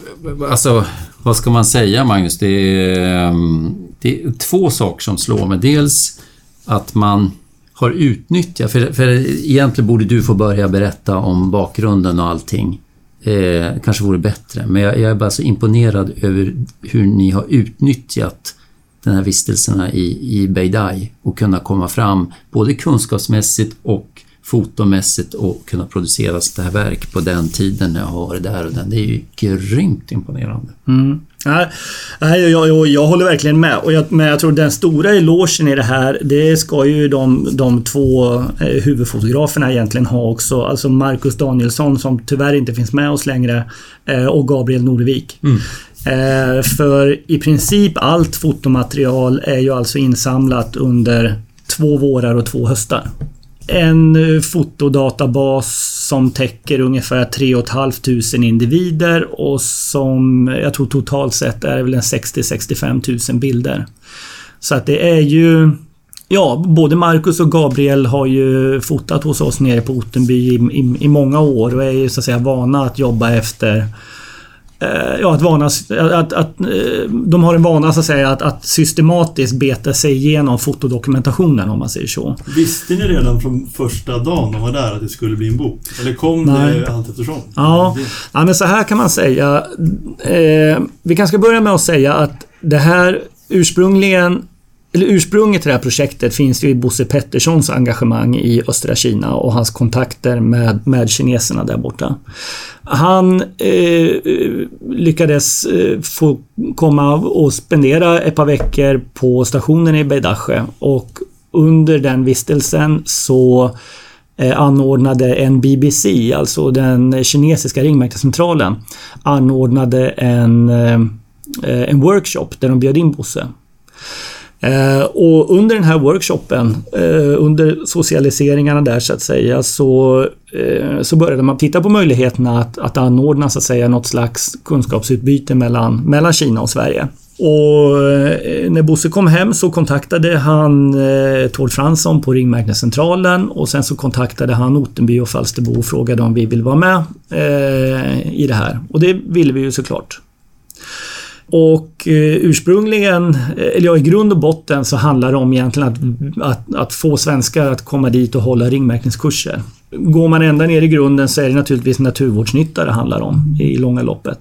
alltså vad ska man säga Magnus? Det är, ehm, det är två saker som slår mig. Dels att man har utnyttjat, för, för egentligen borde du få börja berätta om bakgrunden och allting. Eh, kanske vore bättre, men jag, jag är bara så imponerad över hur ni har utnyttjat den här vistelserna i, i Beidai och kunna komma fram både kunskapsmässigt och fotomässigt och kunna producera sådana här verk på den tiden när jag har varit där och den. Det är ju grymt imponerande. Mm. Nej, jag, jag, jag håller verkligen med. Och jag, men jag tror den stora elogen i det här, det ska ju de, de två eh, huvudfotograferna egentligen ha också. Alltså Marcus Danielsson som tyvärr inte finns med oss längre eh, och Gabriel Norvik. Eh, för i princip allt fotomaterial är ju alltså insamlat under två vårar och två höstar. En eh, fotodatabas som täcker ungefär 3 500 individer och som jag tror totalt sett är väl en 60-65 000 bilder. Så att det är ju Ja, både Marcus och Gabriel har ju fotat hos oss nere på Ottenby i, i, i många år och är ju så att säga vana att jobba efter eh, Ja, att vana, att, att, eh, de har en vana så att säga att, att systematiskt beta sig igenom fotodokumentationen om man säger så. Visste ni redan från första dagen de var där att det skulle bli en bok? Eller kom Nej. det allt eftersom? Ja, ja, men så här kan man säga. Eh, vi kanske ska börja med att säga att det här ursprungligen eller ursprunget till det här projektet finns ju i Bosse Petterssons engagemang i östra Kina och hans kontakter med, med kineserna där borta. Han eh, lyckades eh, få komma och spendera ett par veckor på stationen i Beidache och under den vistelsen så eh, anordnade en BBC, alltså den kinesiska ringmärkescentralen, anordnade en, eh, en workshop där de bjöd in Bosse. Eh, och under den här workshopen, eh, under socialiseringarna där så att säga, så, eh, så började man titta på möjligheterna att, att anordna så att säga något slags kunskapsutbyte mellan, mellan Kina och Sverige. Och eh, när Bosse kom hem så kontaktade han eh, Tord Fransson på Ringmärkescentralen och sen så kontaktade han Ottenby och Falsterbo och frågade om vi vill vara med eh, i det här. Och det ville vi ju såklart. Och eh, ursprungligen, eh, eller ja, i grund och botten så handlar det om egentligen att, att, att få svenskar att komma dit och hålla ringmärkningskurser. Går man ända ner i grunden så är det naturligtvis naturvårdsnytta det handlar om i långa loppet.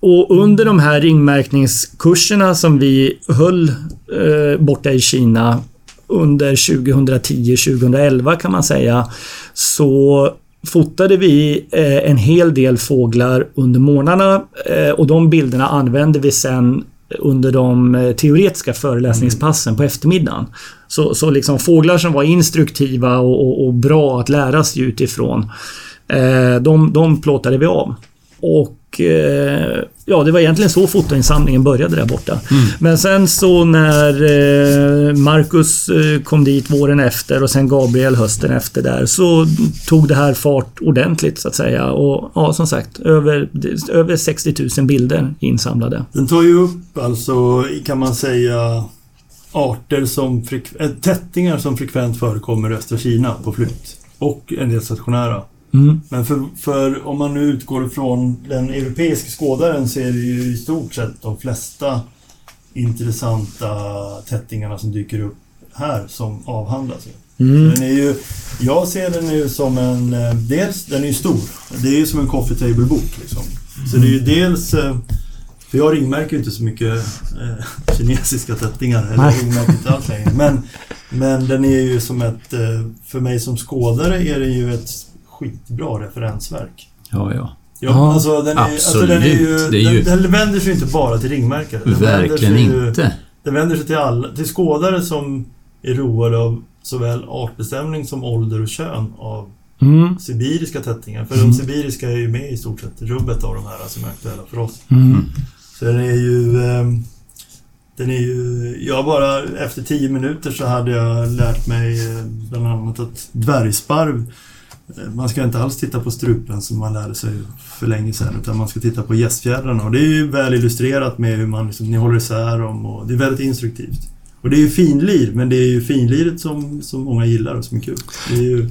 Och under de här ringmärkningskurserna som vi höll eh, borta i Kina under 2010-2011 kan man säga så fotade vi eh, en hel del fåglar under morgnarna eh, och de bilderna använde vi sen under de eh, teoretiska föreläsningspassen på eftermiddagen. Så, så liksom fåglar som var instruktiva och, och, och bra att lära sig utifrån, de, de plåtade vi av. Och eh, ja, det var egentligen så fotoinsamlingen började där borta. Mm. Men sen så när eh, Marcus eh, kom dit våren efter och sen Gabriel hösten efter där så tog det här fart ordentligt så att säga. Och ja, som sagt, över, över 60 000 bilder insamlade. Den tar ju upp alltså, kan man säga, arter som tättingar som frekvent förekommer i östra Kina på flytt. Och en del stationära. Mm. Men för, för, om man nu utgår ifrån den europeiska skådaren så är det ju i stort sett de flesta intressanta tättingarna som dyker upp här som avhandlas. Mm. Den är ju, jag ser den ju som en... Eh, dels, den är ju stor. Det är ju som en coffee table-bok. Liksom. Så det är ju dels... Eh, för jag ringmärker ju inte så mycket eh, kinesiska tättingar. Eller ringmärker inte alls längre. Men, men den är ju som ett... Eh, för mig som skådare är det ju ett skitbra referensverk. Ja, ja. Ja, alltså den är, Absolut. Alltså den, är ju, det är ju... Den, den vänder sig inte bara till ringmärkare. Den Verkligen ju, inte. Den vänder sig till alla, till skådare som är roade av såväl artbestämning som ålder och kön av mm. sibiriska tättingar. För mm. de sibiriska är ju med i stort sett rubbet av de här som är aktuella för oss. Mm. Så den är ju... Ehm, den är ju... Jag bara efter tio minuter så hade jag lärt mig eh, bland annat att dvärgsparv man ska inte alls titta på strupen som man lärde sig för länge sedan utan man ska titta på gästfjädrarna och det är ju väl illustrerat med hur man liksom, ni håller isär dem och det är väldigt instruktivt. Och det är ju finlir, men det är ju finliret som, som många gillar och som är kul. Det är ju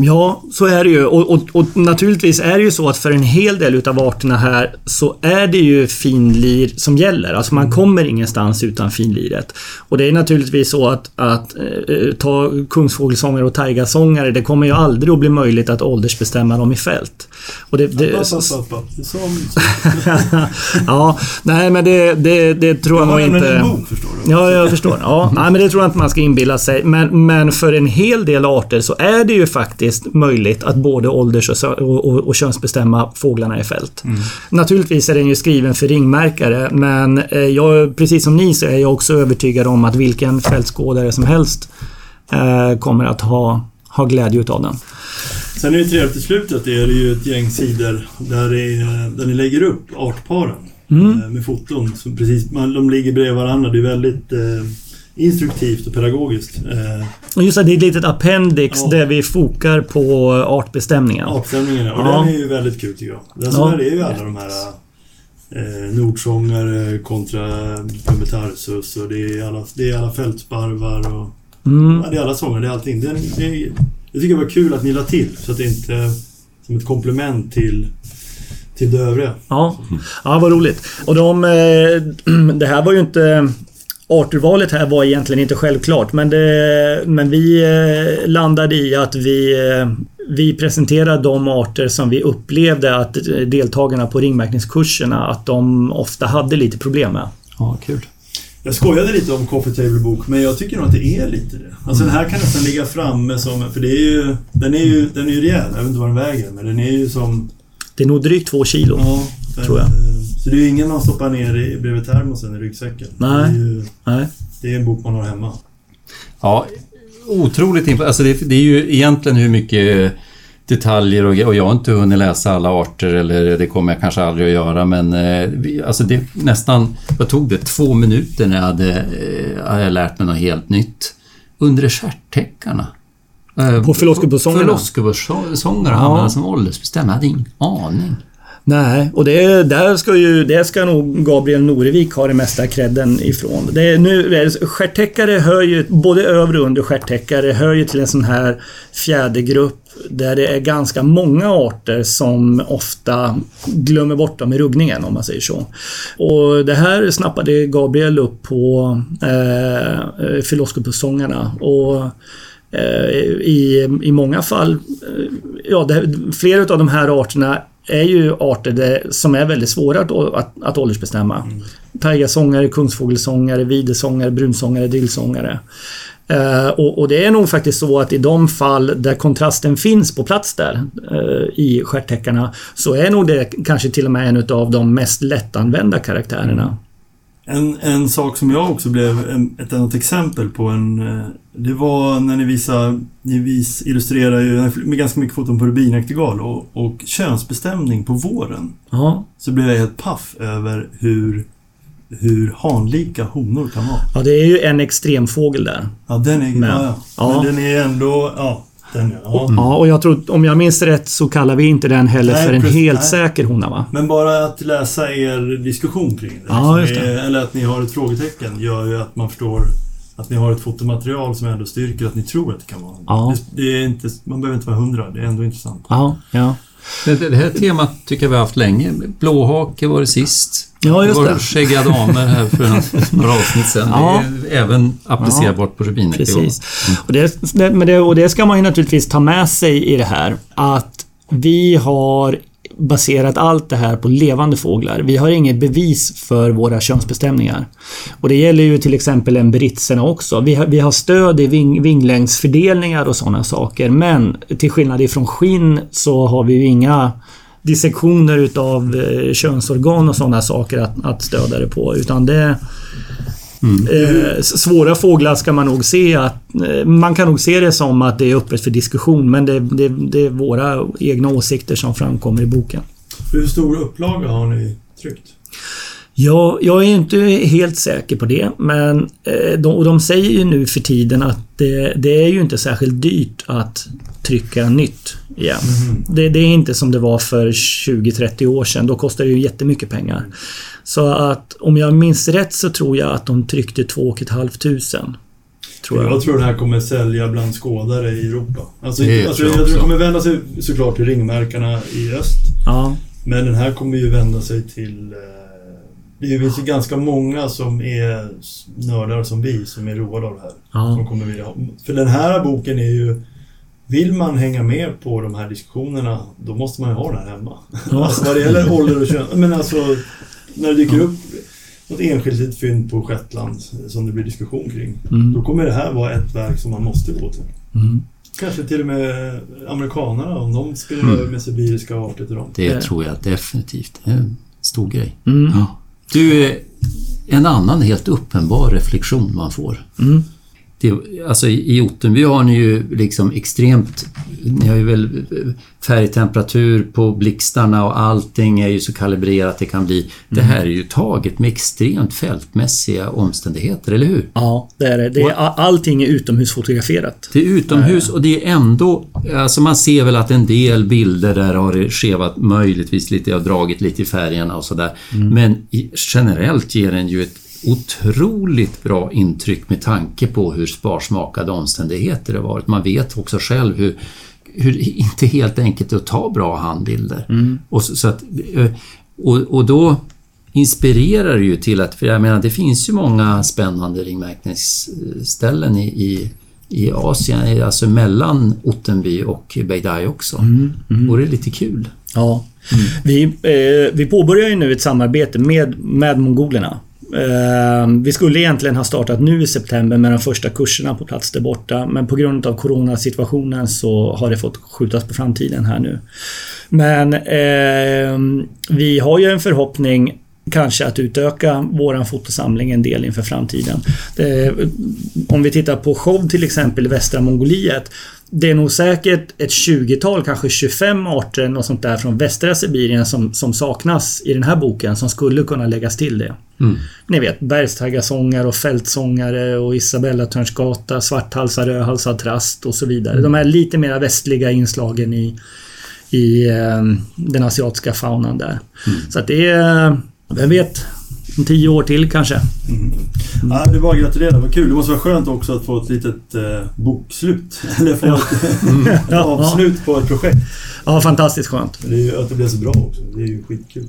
Ja, så är det ju. Och, och, och, naturligtvis är det ju så att för en hel del utav arterna här så är det ju finlir som gäller. Alltså man kommer ingenstans utan finliret. Och det är naturligtvis så att, att äh, ta kungsfågelsångare och taigasångare, det kommer ju aldrig att bli möjligt att åldersbestämma dem i fält. Och det, det, ja, nej men det, det, det tror jag nog inte... En bok, förstår du? Ja, jag förstår. Ja, nej, men det tror jag inte man ska inbilla sig. Men, men för en hel del arter så är det ju faktiskt faktiskt möjligt att både ålders och, och, och könsbestämma fåglarna i fält. Mm. Naturligtvis är den ju skriven för ringmärkare men eh, jag, precis som ni så är jag också övertygad om att vilken fältskådare som helst eh, kommer att ha, ha glädje utav den. Sen är det trevligt i slutet, det är det ju ett gäng sidor där, är, där ni lägger upp artparen. Mm. Eh, med foton. Som precis, de ligger bredvid varandra. Det är väldigt eh, instruktivt och pedagogiskt. Och just det, det är ett litet appendix ja. där vi fokar på artbestämningen. Artbestämningen, och ja. den är ju väldigt kul tycker jag. Den ja. är ju alla de här eh, nordsångare kontra Pumetarsus och det är alla, det är alla fältsparvar och Mm. ja, det är alla sånger, det är allting. Det, det, jag tycker det var kul att ni la till så att det inte som ett komplement till, till det övriga. Ja, ja vad roligt. Och de, eh, det här var ju inte... Arturvalet här var egentligen inte självklart men, det, men vi eh, landade i att vi, eh, vi presenterade de arter som vi upplevde att eh, deltagarna på ringmärkningskurserna att de ofta hade lite problem med. Ja, kul. Jag skojade lite om Coffee Table Bok, men jag tycker nog att det är lite det. Alltså den här kan nästan ligga framme som... För det är ju... Den är ju, den är ju rejäl. Jag vet inte vad den väger, men den är ju som... Det är nog drygt två kilo. Ja, Tror jag. Så det är ju ingen man stoppar ner i, bredvid termosen i ryggsäcken. Nej. Det är, ju, Nej. det är en bok man har hemma. Ja, otroligt alltså det, det är ju egentligen hur mycket detaljer och, och jag har inte hunnit läsa alla arter eller det kommer jag kanske aldrig att göra men eh, vi- alltså det nästan, vad tog det? Två minuter när jag hade, eh, hade jag lärt mig något helt nytt. Undre stjärttäckarna. Eh, På Filoskopusångerna? Filoskopusångerna Ja. hamnade som åldersbestämda. Jag hade ingen aning. Nej, och det, där ska ju, det ska nog Gabriel Norevik ha det mesta credden ifrån. Det är, nu, stjärtäckare stjärttäckare hör ju, både övre och under stjärttäckare hör ju till en sån här fjädergrupp där det är ganska många arter som ofta glömmer bort dem i ruggningen om man säger så. Och det här snappade Gabriel upp på eh, Filoskopussångarna och eh, i, i många fall, eh, ja, det, flera av de här arterna är ju arter där, som är väldigt svåra att, att, att åldersbestämma. Mm. Taigasångare, kungsfågelsångare, videsångare, brunsångare, dillsångare. Eh, och, och det är nog faktiskt så att i de fall där kontrasten finns på plats där eh, i stjärttäckarna så är nog det kanske till och med en av de mest lättanvända karaktärerna. En, en sak som jag också blev ett annat exempel på en... eh, Det var när ni visade... Ni vis, illustrerar ju med ganska mycket foton på rubinaktigal och, och könsbestämning på våren. Ja, Så blev jag helt paff över hur, hur hanlika honor kan vara. ja det är ju en extremfågel där. Ja, den är... Men- ja, ja. ja. Men den är ändå... Ja, den ja. Ja, och jag tror, om jag minns rätt så kallar vi inte den heller Nej, för en precis, helt nej. säker hona va? Men bara att läsa er diskussion kring det. Ja, liksom, det. Eller att ni har ett frågetecken gör ju att man förstår att ni har ett fotomaterial som ändå styrker att ni tror att det kan vara. Ja. Det, det är inte, man behöver inte vara hundra, det är ändå intressant. Ja, ja. Det, det här temat tycker jag vi har haft länge. Blåhake var det sist. Ja, just det var det. skäggiga damer här för några avsnitt sedan. Ja. Det är även applicerbart på rubinaktival. Precis. Och det, det, men det, och det ska man ju naturligtvis ta med sig i det här. Att vi har baserat allt det här på levande fåglar. Vi har inget bevis för våra könsbestämningar. Och det gäller ju till exempel emberitserna också. Vi har, vi har stöd i ving, vinglängdsfördelningar och sådana saker. Men till skillnad ifrån skinn så har vi ju inga dissektioner utav eh, könsorgan och sådana saker att, att stödja det på. Utan det, Eh, s- svåra fåglar ska man nog se att... Eh, man kan nog se det som att det är öppet för diskussion men det, det, det är våra egna åsikter som framkommer i boken. Hur stor upplaga har ni tryckt? Ja, jag är inte helt säker på det men eh, de, och de säger ju nu för tiden att det, det är ju inte särskilt dyrt att trycka nytt igen. Det, det är inte som det var för 20-30 år sedan. Då kostade det ju jättemycket pengar. Så att om jag minns rätt så tror jag att de tryckte 2 500. Tror jag. Jag tror den här kommer sälja bland skådare i Europa. Alltså, Det alltså, tror jag jag tror den kommer vända sig såklart till ringmärkarna i öst. Ja. Men den här kommer ju vända sig till... Eh, det finns ju ganska många som är nördar som vi som är roade av det här. Ja. Som kommer vilja ha. För den här boken är ju... Vill man hänga med på de här diskussionerna, då måste man ju ha den här hemma. Ja. Alltså vad det gäller ålder och kön. Men alltså, när det dyker upp något enskilt litet fynd på Shetland som det blir diskussion kring. Mm. Då kommer det här vara ett verk som man måste gå till. Mm. Kanske till och med amerikanerna om de spelar Mm. över med sibiriska arter till dem. Det tror jag definitivt. Det är en stor grej. Mm. Ja. Du, eh, en annan helt uppenbar reflektion man får. Mm. det, alltså i Ottenby har ni ju liksom extremt... Ni har ju väl färgtemperatur på blixtarna och allting är ju så kalibrerat det kan bli. Det här är ju taget med extremt fältmässiga omständigheter, eller hur? Ja, det är det. det är, allting är utomhusfotograferat. Det är utomhus och det är ändå... Alltså man ser väl att en del bilder där har det skevat möjligtvis lite och dragit lite i färgerna och sådär. Men i, generellt ger den ju ett otroligt bra intryck med tanke på hur sparsmakade omständigheter det varit. Man vet också själv hur, hur inte helt enkelt att ta bra handbilder. Och, så, så att, eh, och, och då inspirerar det ju till att, för jag menar det finns ju många spännande ringmärkningsställen i, i, i Asien, alltså mellan Ottenby och Beidai också. Och det är lite kul. Ja. Vi, eh, vi påbörjar ju nu ett samarbete med, med mongolerna. Ehm, vi skulle egentligen ha startat nu i september med de första kurserna på plats där borta. Men på grund av coronasituationen så har det fått skjutas på framtiden här nu. Men eh, vi har ju en förhoppning kanske att utöka våran fotosamling en del inför framtiden. Det, om vi tittar på show till exempel i västra Mongoliet. Det är nog säkert ett 20-tal, kanske 25 arter och sånt där från västra Sibirien som, som saknas i den här boken som skulle kunna läggas till det. Ni vet bergstaggarsångare och fältsångare och Isabella Törnsgata, svarthalsar, rödhalsad trast och så vidare. De här lite mer västliga inslagen i, i eh, den asiatiska faunan där. Så att det är, vem vet, om tio år till kanske. Ja, det var gratulerar, vad kul. Det måste vara skönt också att få ett litet eh, bokslut. Eller få ett, ett Ja. avslut på ett projekt. Ja, fantastiskt skönt. Det är ju att det blev så bra också. Det är ju skitkul.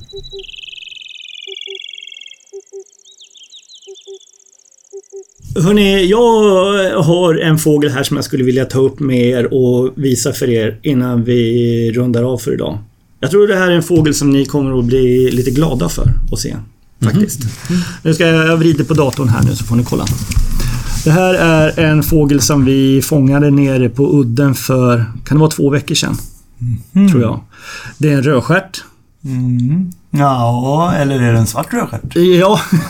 Hörrni, jag har en fågel här som jag skulle vilja ta upp med er och visa för er innan vi rundar av för idag. Jag tror det här är en fågel som ni kommer att bli lite glada för att se. Faktiskt. Nu ska jag vrida på datorn här nu så får ni kolla. Det här är en fågel som vi fångade nere på udden för, kan det vara två veckor sedan? Tror jag. Det är en rödstjärt. Mm. Ja, eller är det en svart rödstjärt? Ja.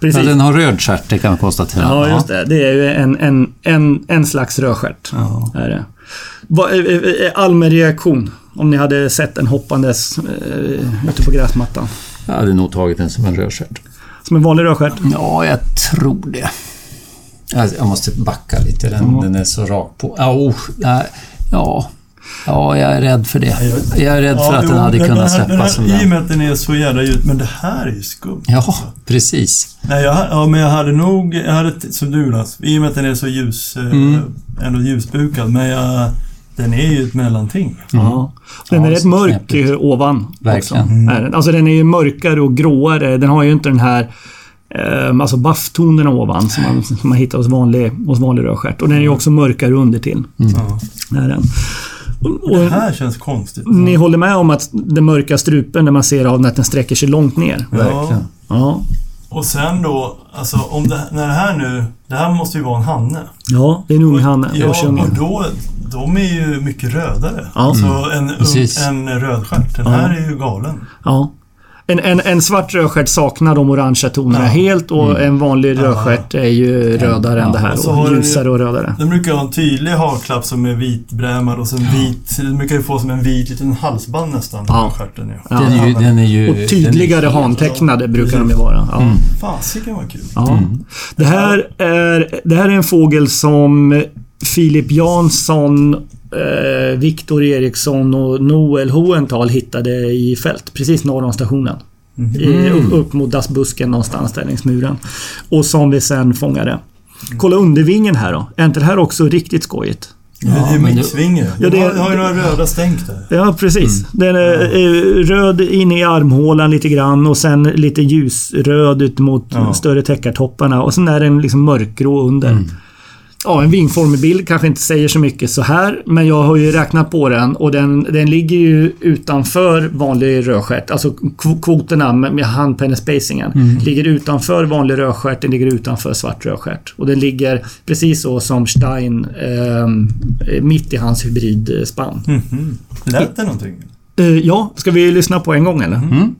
Precis. Ja, den har röd stjärt, det kan man konstatera. Ja, just det. Det är ju en, en, en, en slags rödstjärt. Ja. Är det. Vad- eh, eh, eh, Allmän reaktion om ni hade sett den hoppandes eh, ute på gräsmattan. Jag hade nog tagit den som en rödstjärt. Som en vanlig rödstjärt. Ja, jag tror det. Alltså, jag måste backa lite, den, den är så rak på. Ja, oh, ja. ja, jag är rädd för det. Jag är rädd för att den hade men kunnat den här- den släppas som I och den. med att den är så jävla ljus. Men det här är ju skumt. Ja, precis. Nej, jag, ja, men jag hade nog... Jag hade, som du Jonas, i och med att den är så ljus... eh, Mm. Ändå ljusbukad. Men jag, den är ju ett mellanting. Ja. Den är Ja, rätt mörk knepigt. eh, ovan. Verkligen. Den. Alltså den är ju mörkare och gråare. Den har ju inte den här eh, Alltså bafftonerna ovan som man, som man hittar hos vanlig, hos vanlig rödstjärt. Och den är ju också mörkare under till. Ja. Den. Och, Det här känns konstigt. ni håller med om att den mörka strupen där man ser av den att den sträcker sig långt ner? Verkligen. Ja. Och sen då, alltså om det, när det här nu... Det här måste ju vara en hanne. Ja, det är en ung hanne. Ja, och då... De är ju mycket rödare. Ja. Alltså en, Precis. ung, en rödstjärt. Den Ja. här är ju galen. Ja. En, en, en svart rödstjärt saknar de orangea tonerna Ja. helt och en vanlig Ja. rödstjärt är ju rödare än det här. Och Och den ljusare och rödare. Den brukar ha en tydlig haklapp som är vitbrämad och sen vit... Den brukar ju få som en vit liten halsband nästan. Ja. Är. Ja. Den är ju... Den är ju Och tydligare den hantecknade brukar de ju vara. Ja. Mm. Fasiken vad kul. Ja. Det, här är, det här är en fågel som Filip Jansson, eh, Viktor Eriksson och Noel Hohenthal hittade i fält precis norr om stationen. I, upp, upp mot dassbusken någonstans där längs muren. Och som vi sen fångade. Kolla undervingen här då. Är inte det här också riktigt skojigt? det är men mixvinge. Ja, det- Jag har ju några röda stänk där. Ja, precis. Den är eh, röd inne i armhålan lite grann och sen lite ljusröd ut mot Ja. större täckartopparna och sen är den liksom mörkgrå under. Ja, en vingformig bild kanske inte säger så mycket så här, men jag har ju räknat på den och den, den ligger ju utanför vanlig rödstjärt. Alltså kv- kvoterna med, handpennespacingen ligger utanför vanlig rödstjärt, den ligger utanför svart rödstjärt. Och den ligger precis så som Stein eh, mitt i hans hybridspann. Mhm. Lät det någonting? Eh, ja, ska vi lyssna på en gång eller? Mm.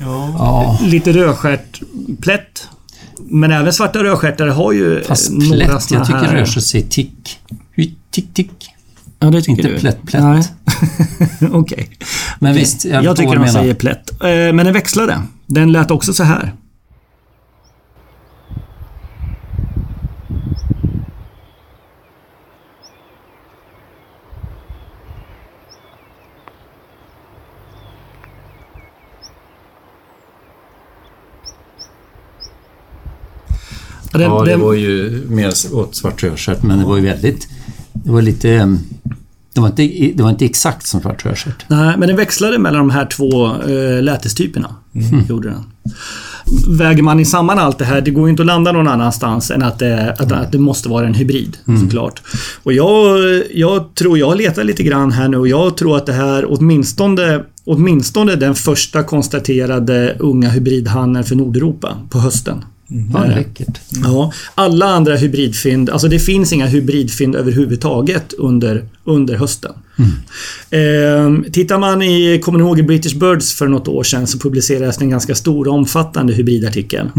Ja. Ja, Lite rödstjärtplätt. Men även svarta rödstjärtare har ju fast några plätt, såna jag tycker här... rör sig tick. Tick, tick. Ja, det tycker Inte du? plätt, plätt. Okej. Men visst, jag, Jag, tycker de menar. säger plätt. Eh, Men den växlade. Den lät också så här. Ja, den- Ja, det den- var ju mer åt svart rödstjärt, men det var ju väldigt... Det var lite... eh, Det var inte, det var inte exakt som svart rödstjärt. Nej, men den växlade mellan de här två uh, lätestyperna. Gjorde den. Väger man i samman allt det här, det går ju inte att landa någon annanstans än att det, att, att det måste vara en hybrid såklart. Och jag, jag tror, jag letar lite grann här nu och jag tror att det här åtminstone Åtminstone den första konstaterade unga hybridhannen för Nordeuropa på hösten. Ja, läckert. Ja, alla andra hybridfynd, alltså det finns inga hybridfynd överhuvudtaget under, under hösten. Eh, tittar man i, kommer ni ihåg i British Birds för något år sedan så publicerades en ganska stor och omfattande hybridartikel.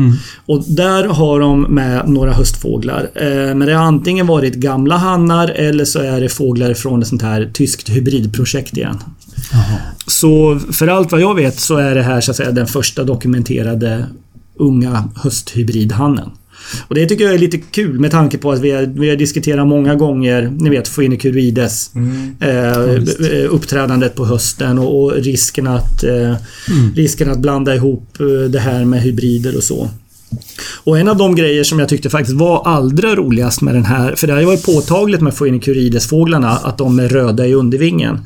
Och där har de med några höstfåglar. Eh, men det har antingen varit gamla hannar eller så är det fåglar från ett sånt här tyskt hybridprojekt igen. Så för allt vad jag vet så är det här så att säga den första dokumenterade unga hösthybridhannen. Och det tycker jag är lite kul med tanke på att vi har, vi har diskuterat många gånger, ni vet Phoenicurides eh, uppträdandet på hösten och, och risken, att, eh, risken att blanda ihop eh, det här med hybrider och så. Och en av de grejer som jag tyckte faktiskt var allra roligast med den här, för det har ju varit påtagligt med Phoenicurides-fåglarna att de är röda i undervingen.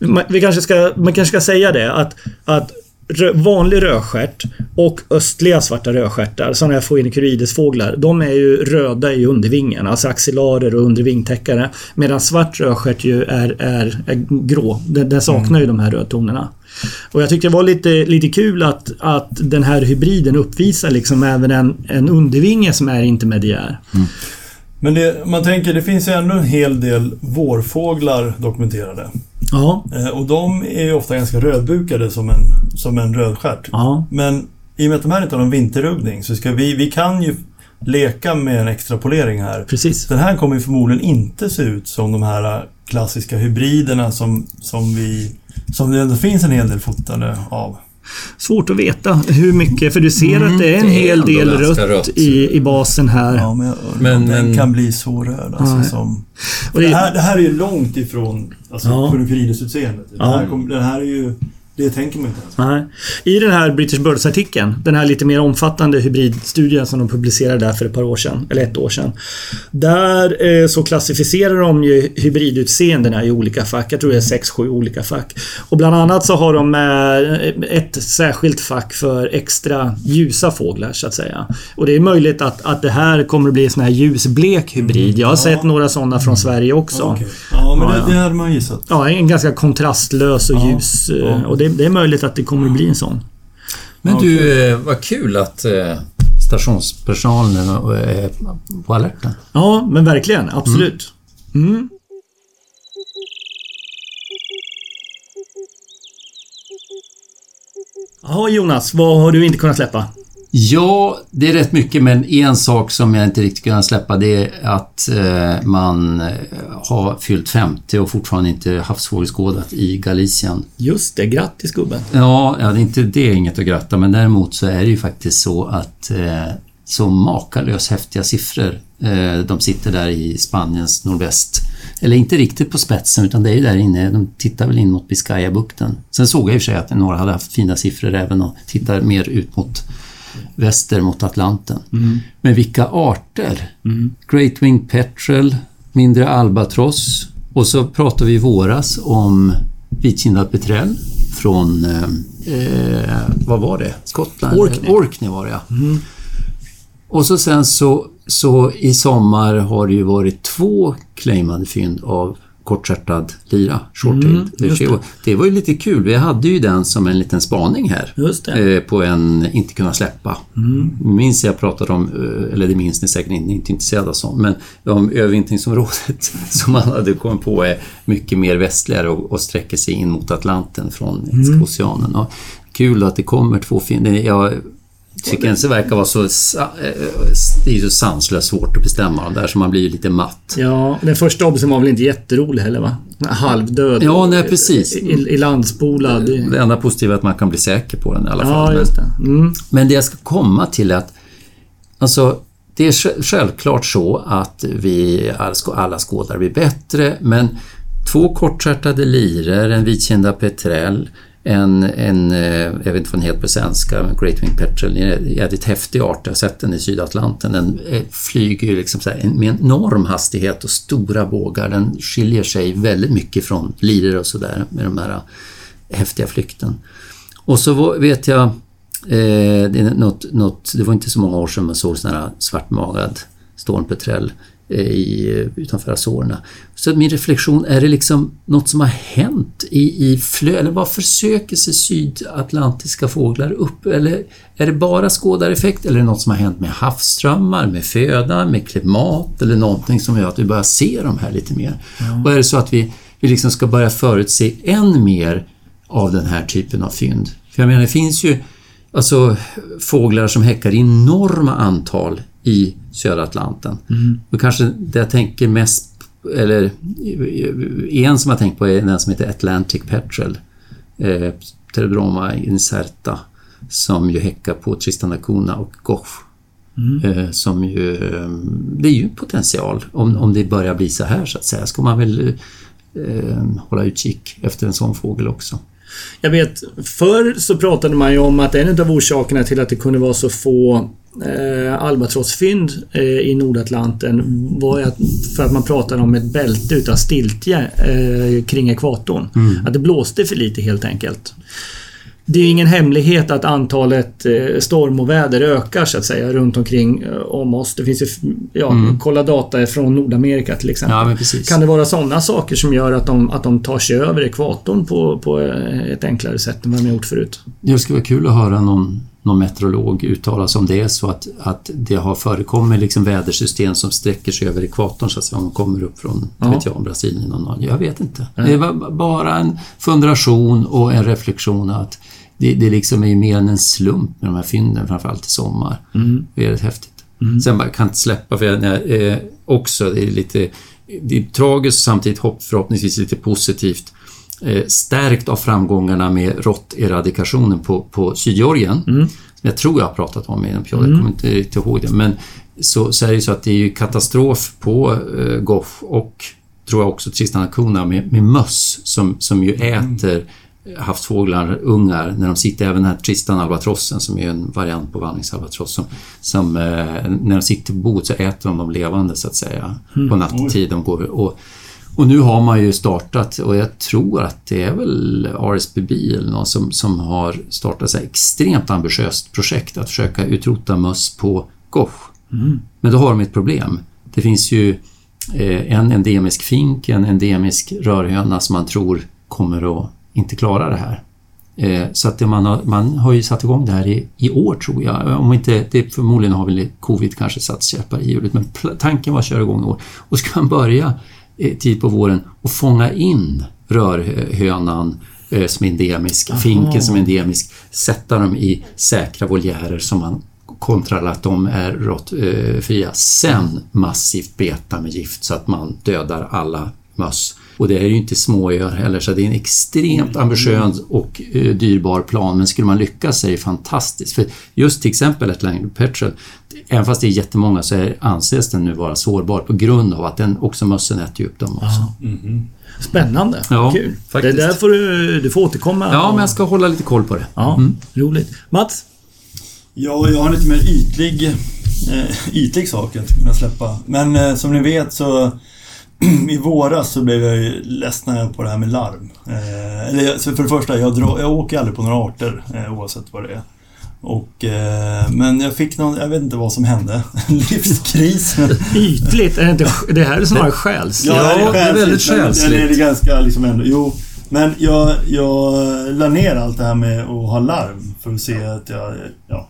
Man, vi kanske ska, man kanske ska säga det att, att vanlig rödstjärt och östliga svarta rödstjärtar, sådana här Phoenicurides-fåglar, de är ju röda i undervingen, alltså axillarer och undervingtäckare. Medan svart rödstjärt ju är, är, är grå. Den, den saknar ju de här rödtonerna. Och jag tyckte det var lite, lite kul att, att den här hybriden uppvisar liksom även en, en undervinge som är intermediär. Men det, man tänker, det finns ju ändå en hel del vårfåglar dokumenterade. Ja, Eh, och de är ju ofta ganska rödbukade som en, som en rödstjärt. ja, Men i och med att de här inte har någon vinterruggning så ska vi, vi kan ju leka med en extrapolering här. precis. Den här kommer förmodligen inte se ut som de här klassiska hybriderna som, som vi... Som det ändå finns en hel del fotade av. Svårt att veta hur mycket, för du ser att det är en Mm, det är hel del rött, rött. I, i basen här. Ja, men, Men- den men- kan bli så röd alltså, Nej. som... Det, det, här, det här är ju långt ifrån alltså, Ja. Phoenicurides-utseendet. Den, Ja. den här är ju... Det tänker man inte ens. Nej. I den här British Birds-artikeln, den här lite mer omfattande hybridstudien som de publicerade där för ett par år sedan, eller ett år sedan. Där eh, så klassificerar de ju hybridutseendena i olika fack. Jag tror det är sex, sju olika fack. Och bland annat så har de eh, ett särskilt fack för extra ljusa fåglar så att säga. Och det är möjligt att, att det här kommer att bli en sån här ljusblek hybrid. Jag har Ja. sett några sådana från Sverige också. Ja, okej. ja men Ja, det, det hade man gissat. Ja, en ganska kontrastlös och ljus. eh. Och det, det är möjligt att det kommer att bli en sån. Men du, eh, vad kul att eh, stationspersonalen är på alerten. Ja, men verkligen. Absolut. Mm. Ja, Jonas. Vad har du inte kunnat släppa? Ja, det är rätt mycket, men en sak som jag inte riktigt kunnat släppa det är att eh, man eh, har fyllt 50 och fortfarande inte havsfågelskådat i Galicien. Just det. Grattis gubben. Ja, ja det är inte det är inget att gratta, men däremot så är det ju faktiskt så att eh, så makalös häftiga siffror. Eh, de sitter där i Spaniens nordväst. Eller inte riktigt på spetsen, utan det är ju där inne. De tittar väl in mot Biscayabukten. Sen såg jag i och för sig att några hade haft fina siffror även och tittar mer ut mot väster mot Atlanten. Men vilka arter! Great Wing Petrel, mindre albatross och så pratade vi i våras om vitkindad petrell från, eh, eh, vad var det? Skottland? Orkney. Orkney var det ja. Och så sen så, så i sommar har det ju varit två claimade fynd av kortstjärtad lira, short-tailed. just det. det var ju lite kul. Vi hade ju den som en liten spaning här. Eh, på en Inte kunna släppa. Minns jag pratade om, eh, eller det minns ni säkert inte, inte intresserade av sånt, men om övervintringsområdet som man hade kommit på är mycket mer västligare och, och sträcker sig in mot Atlanten från Indiska oceanen. Och kul att det kommer två. Jag det verkar vara så, eh, det är så sanslöst svårt att bestämma de där så man blir ju lite matt. Ja, den första Obbsen var väl inte jätterolig heller va? Halvdöd. Ja, nej, precis. I, i landspolad. Det enda positiva är att man kan bli säker på den i alla fall. Ja, Men- just det. Mm. Men det jag ska komma till är att alltså, det är sj- självklart så att vi alla skå- alla skådare blir bättre, men två kortstjärtade liror, en vitkinda petrell, en, en eh, jag vet inte vad den heter på svenska, Great Wing Petrel, en jävligt häftig art, jag har sett den i Sydatlanten. Den eh, flyger ju liksom så här, med en enorm hastighet och stora bågar. Den skiljer sig väldigt mycket från liror och sådär med de här eh, häftiga flykten. Och så vet jag, eh, det, är något, något, det var inte så många år sedan man såg sån här svartmagad stormpetrell i, utanför Azorerna. Så min reflektion, är det liksom något som har hänt i, i flö, eller vad försöker sig sydatlantiska fåglar upp? Eller är det bara skådareffekt eller är det något som har hänt med havsströmmar, med föda, med klimat eller någonting som gör att vi börjar se de här lite mer? Och är det så att vi, vi liksom ska börja förutse än mer av den här typen av fynd? För jag menar, det finns ju alltså, fåglar som häckar i enorma antal i södra Atlanten. Och kanske det jag tänker mest, eller en som jag tänkt på är den som heter Atlantic Petrel. Eh, Pterodroma incerta. Som ju häckar på Tristan da Cunha och Goch. Eh, som ju, eh, det är ju potential om, om det börjar bli så här så att säga. Ska man väl eh, hålla utkik efter en sån fågel också. Jag vet, förr så pratade man ju om att en av orsakerna till att det kunde vara så få eh, albatrossfynd eh, i Nordatlanten var att, för att man pratade om ett bälte utav stiltje eh, kring ekvatorn. Att det blåste för lite helt enkelt. Det är ingen hemlighet att antalet eh, stormoväder ökar så att säga runt omkring eh, om oss. Det finns ju, ja, kolla data från Nordamerika till exempel. Ja. Kan det vara sådana saker som gör att de, att de tar sig över ekvatorn på, på eh, ett enklare sätt än vad de har gjort förut? Det skulle vara kul att höra någon, någon meteorolog uttala sig om det så att, att det har förekommit liksom vädersystem som sträcker sig över ekvatorn så att säga, om de kommer upp från Ja. vet jag, Brasilien och någon, Jag vet inte. Det var bara en fundation och en reflektion att det, det liksom är ju mer än en slump med de här fynden, framförallt i sommar. Det är rätt häftigt. Sen bara, kan inte släppa, för jag, eh, också, det är lite det är tragiskt samtidigt hopp, förhoppningsvis lite positivt stärkt av framgångarna med råtteradikationen på, på Sydgeorgien. Som jag tror jag har pratat om i en podd, jag kommer inte riktigt ihåg det. Men så, så är det ju så att det är ju katastrof på eh, Goff och tror jag också Tristan da Cunha med, med möss som, som ju äter havsfåglar, ungar, när de sitter, även den här Tristan albatrossen som är en variant på vandringsalbatross som, som eh, när de sitter på bordet så äter de dem levande så att säga på nattetid. De går, och, och nu har man ju startat och jag tror att det är väl RSPB eller någon som, som har startat ett extremt ambitiöst projekt att försöka utrota möss på Goch. Men då har de ett problem. Det finns ju eh, en endemisk fink, en endemisk rörhöna som man tror kommer att inte klara det här. Eh, så att man, har, man har ju satt igång det här i, i år tror jag. Om inte, det förmodligen har väl covid kanske satt käppar i hjulet men tanken var att köra igång i år. Och ska man börja tid på våren och fånga in rörhönan eh, som är endemisk, finken som är endemisk, sätta dem i säkra voljärer som man kontra att de är råttfria. Sen massivt beta med gift så att man dödar alla möss. Och det är ju inte småöar heller så det är en extremt ambitiös och eh, dyrbar plan men skulle man lyckas är det fantastiskt. För just till exempel Atlantic Petrel, även fast det är jättemånga så är, anses den nu vara sårbar på grund av att den också mössen äter ju upp dem också. Spännande. Ja, Kul. faktiskt. Det där får du, du får återkomma. Ja, men jag ska hålla lite koll på det. Ja, roligt. Mats? Ja, jag har en lite mer ytlig, eh, ytlig sak jag skulle kunna släppa. Men eh, som ni vet så i våras så blev jag ju ledsnare på det här med larm. Eh, eller, så för det första, jag, drar, jag åker aldrig på några arter eh, oavsett vad det är. Och, eh, men jag fick någon, jag vet inte vad som hände. En livskris. Ytligt? Är det, inte, det här är snarare själsligt. Ja, det är väldigt själsligt. Det är det ganska liksom ändå, jo. Men jag, jag la ner allt det här med att ha larm för att se att jag, ja.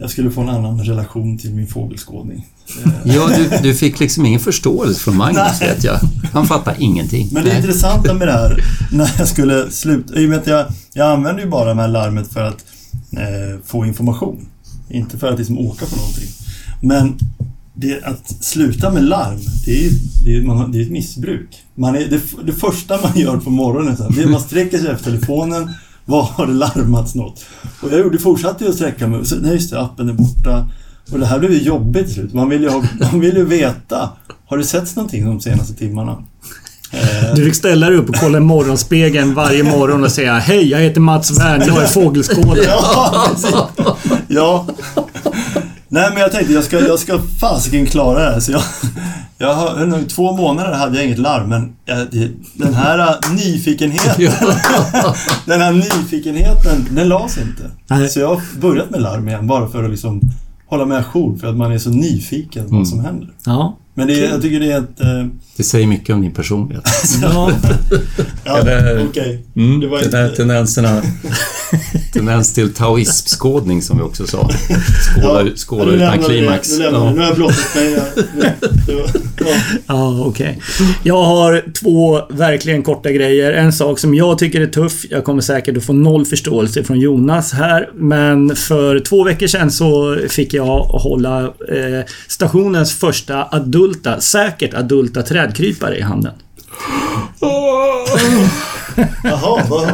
Jag skulle få en annan relation till min fågelskådning. Ja, du, du fick liksom ingen förståelse från Magnus, vet jag. Han fattar ingenting. Men det Nej. intressanta med det här, när jag skulle sluta, i och med att jag, jag använder ju bara det här larmet för att eh, få information. Inte för att liksom åka på någonting. Men det, att sluta med larm, det är det är, man, det är ett missbruk. Man är, det, det första man gör på morgonen, så här, det är att man sträcker sig efter telefonen. Var har det larmats något? Och jag gjorde, fortsatte ju att sträcka mig. Så, nej just det, appen är borta. Och det här blev ju jobbigt till slut. Man vill ju, ha, man vill ju veta. Har det setts någonting de senaste timmarna? Eh, Du fick ställa dig upp och kolla i morgonspegeln varje morgon och säga Hej, jag heter Mats Wern, jag är fågelskådare. Ja, precis. Ja. Nej, men jag tänkte jag ska, jag ska fasiken klara det här. Så jag, jag har, inte, två månader hade jag inget larm, men jag, den här nyfikenheten, den här nyfikenheten, den lades inte. Nej. Så jag har börjat med larm igen, bara för att liksom hålla mig ajour, för att man är så nyfiken på Mm. vad som händer. Ja. Men det, är- jag tycker det är ett... Eh, Det säger mycket om din personlighet. ja. ja, okej. Mm, Det var den här inte- tendenserna... Tendens till taoismskådning som vi också sa. Skåla, Ja, skåla nu utan lämnar vi det. klimax. Nu lämnar det. Nu Ja. har jag blottat mig. här. Ja. Ja, okej. Jag har två verkligen korta grejer. En sak som jag tycker är tuff. Jag kommer säkert att få noll förståelse från Jonas här. Men för två veckor sedan så fick jag hålla eh, stationens första adulta, säkert adulta trädkrypare i handen. Jaha, vad...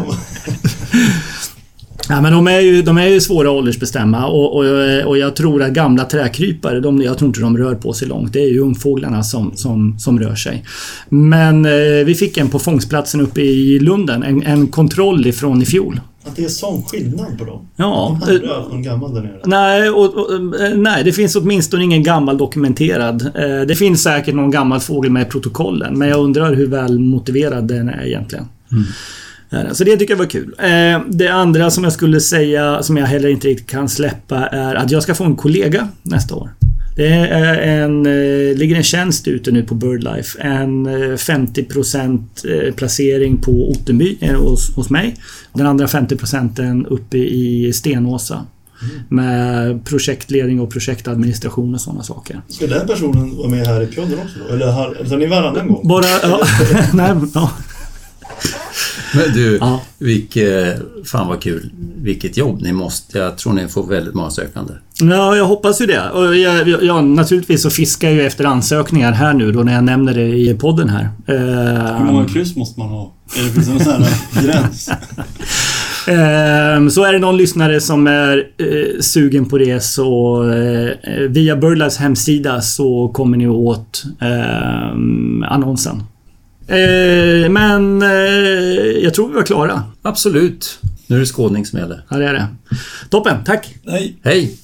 Ja, men de är ju, de är ju svåra att åldersbestämma och, och, och jag tror att gamla träkrypare, de, jag tror inte de rör på sig långt. Det är ju ungfåglarna som, som, som rör sig. Men eh, vi fick en på fångstplatsen uppe i Lunden, en, en kontroll ifrån i fjol. Att det är sån skillnad på dem? Ja, De eh, hade haft någon gammal där nere. Nej, och, och, eh, nej, det finns åtminstone ingen gammal dokumenterad. Eh, Det finns säkert någon gammal fågel med i protokollen, men jag undrar hur väl motiverad den är egentligen. Eh, Så det tycker jag var kul. Eh, Det andra som jag skulle säga, som jag heller inte riktigt kan släppa, är att jag ska få en kollega nästa år. Det är en, eh, ligger en tjänst ute nu på BirdLife. En eh, 50% eh, placering på Ottenby eh, hos, hos mig. Den andra 50% uppe i Stenåsa. Med projektledning och projektadministration och sådana saker. Ska den personen vara med här i podden också då? Eller, har, eller tar ni varannan gång? Bara... Ja, nej, ja. Men du, Ja. vilket, fan vad kul. Vilket jobb ni måste. Jag tror ni får väldigt många sökande. Ja, jag hoppas ju det. Och jag, jag, jag, naturligtvis så fiskar jag ju efter ansökningar här nu då när jag nämner det i podden här. Hur många kryss måste man ha? Är det finns någon sån här gräns? Ehm, Så är det någon lyssnare som är eh, sugen på det så eh, via Birdlives hemsida så kommer ni åt annonsen. Eh, men eh, jag tror vi var klara. Absolut. Nu är det skådning som gäller. Ja, det är det. Toppen, tack! Nej. Hej!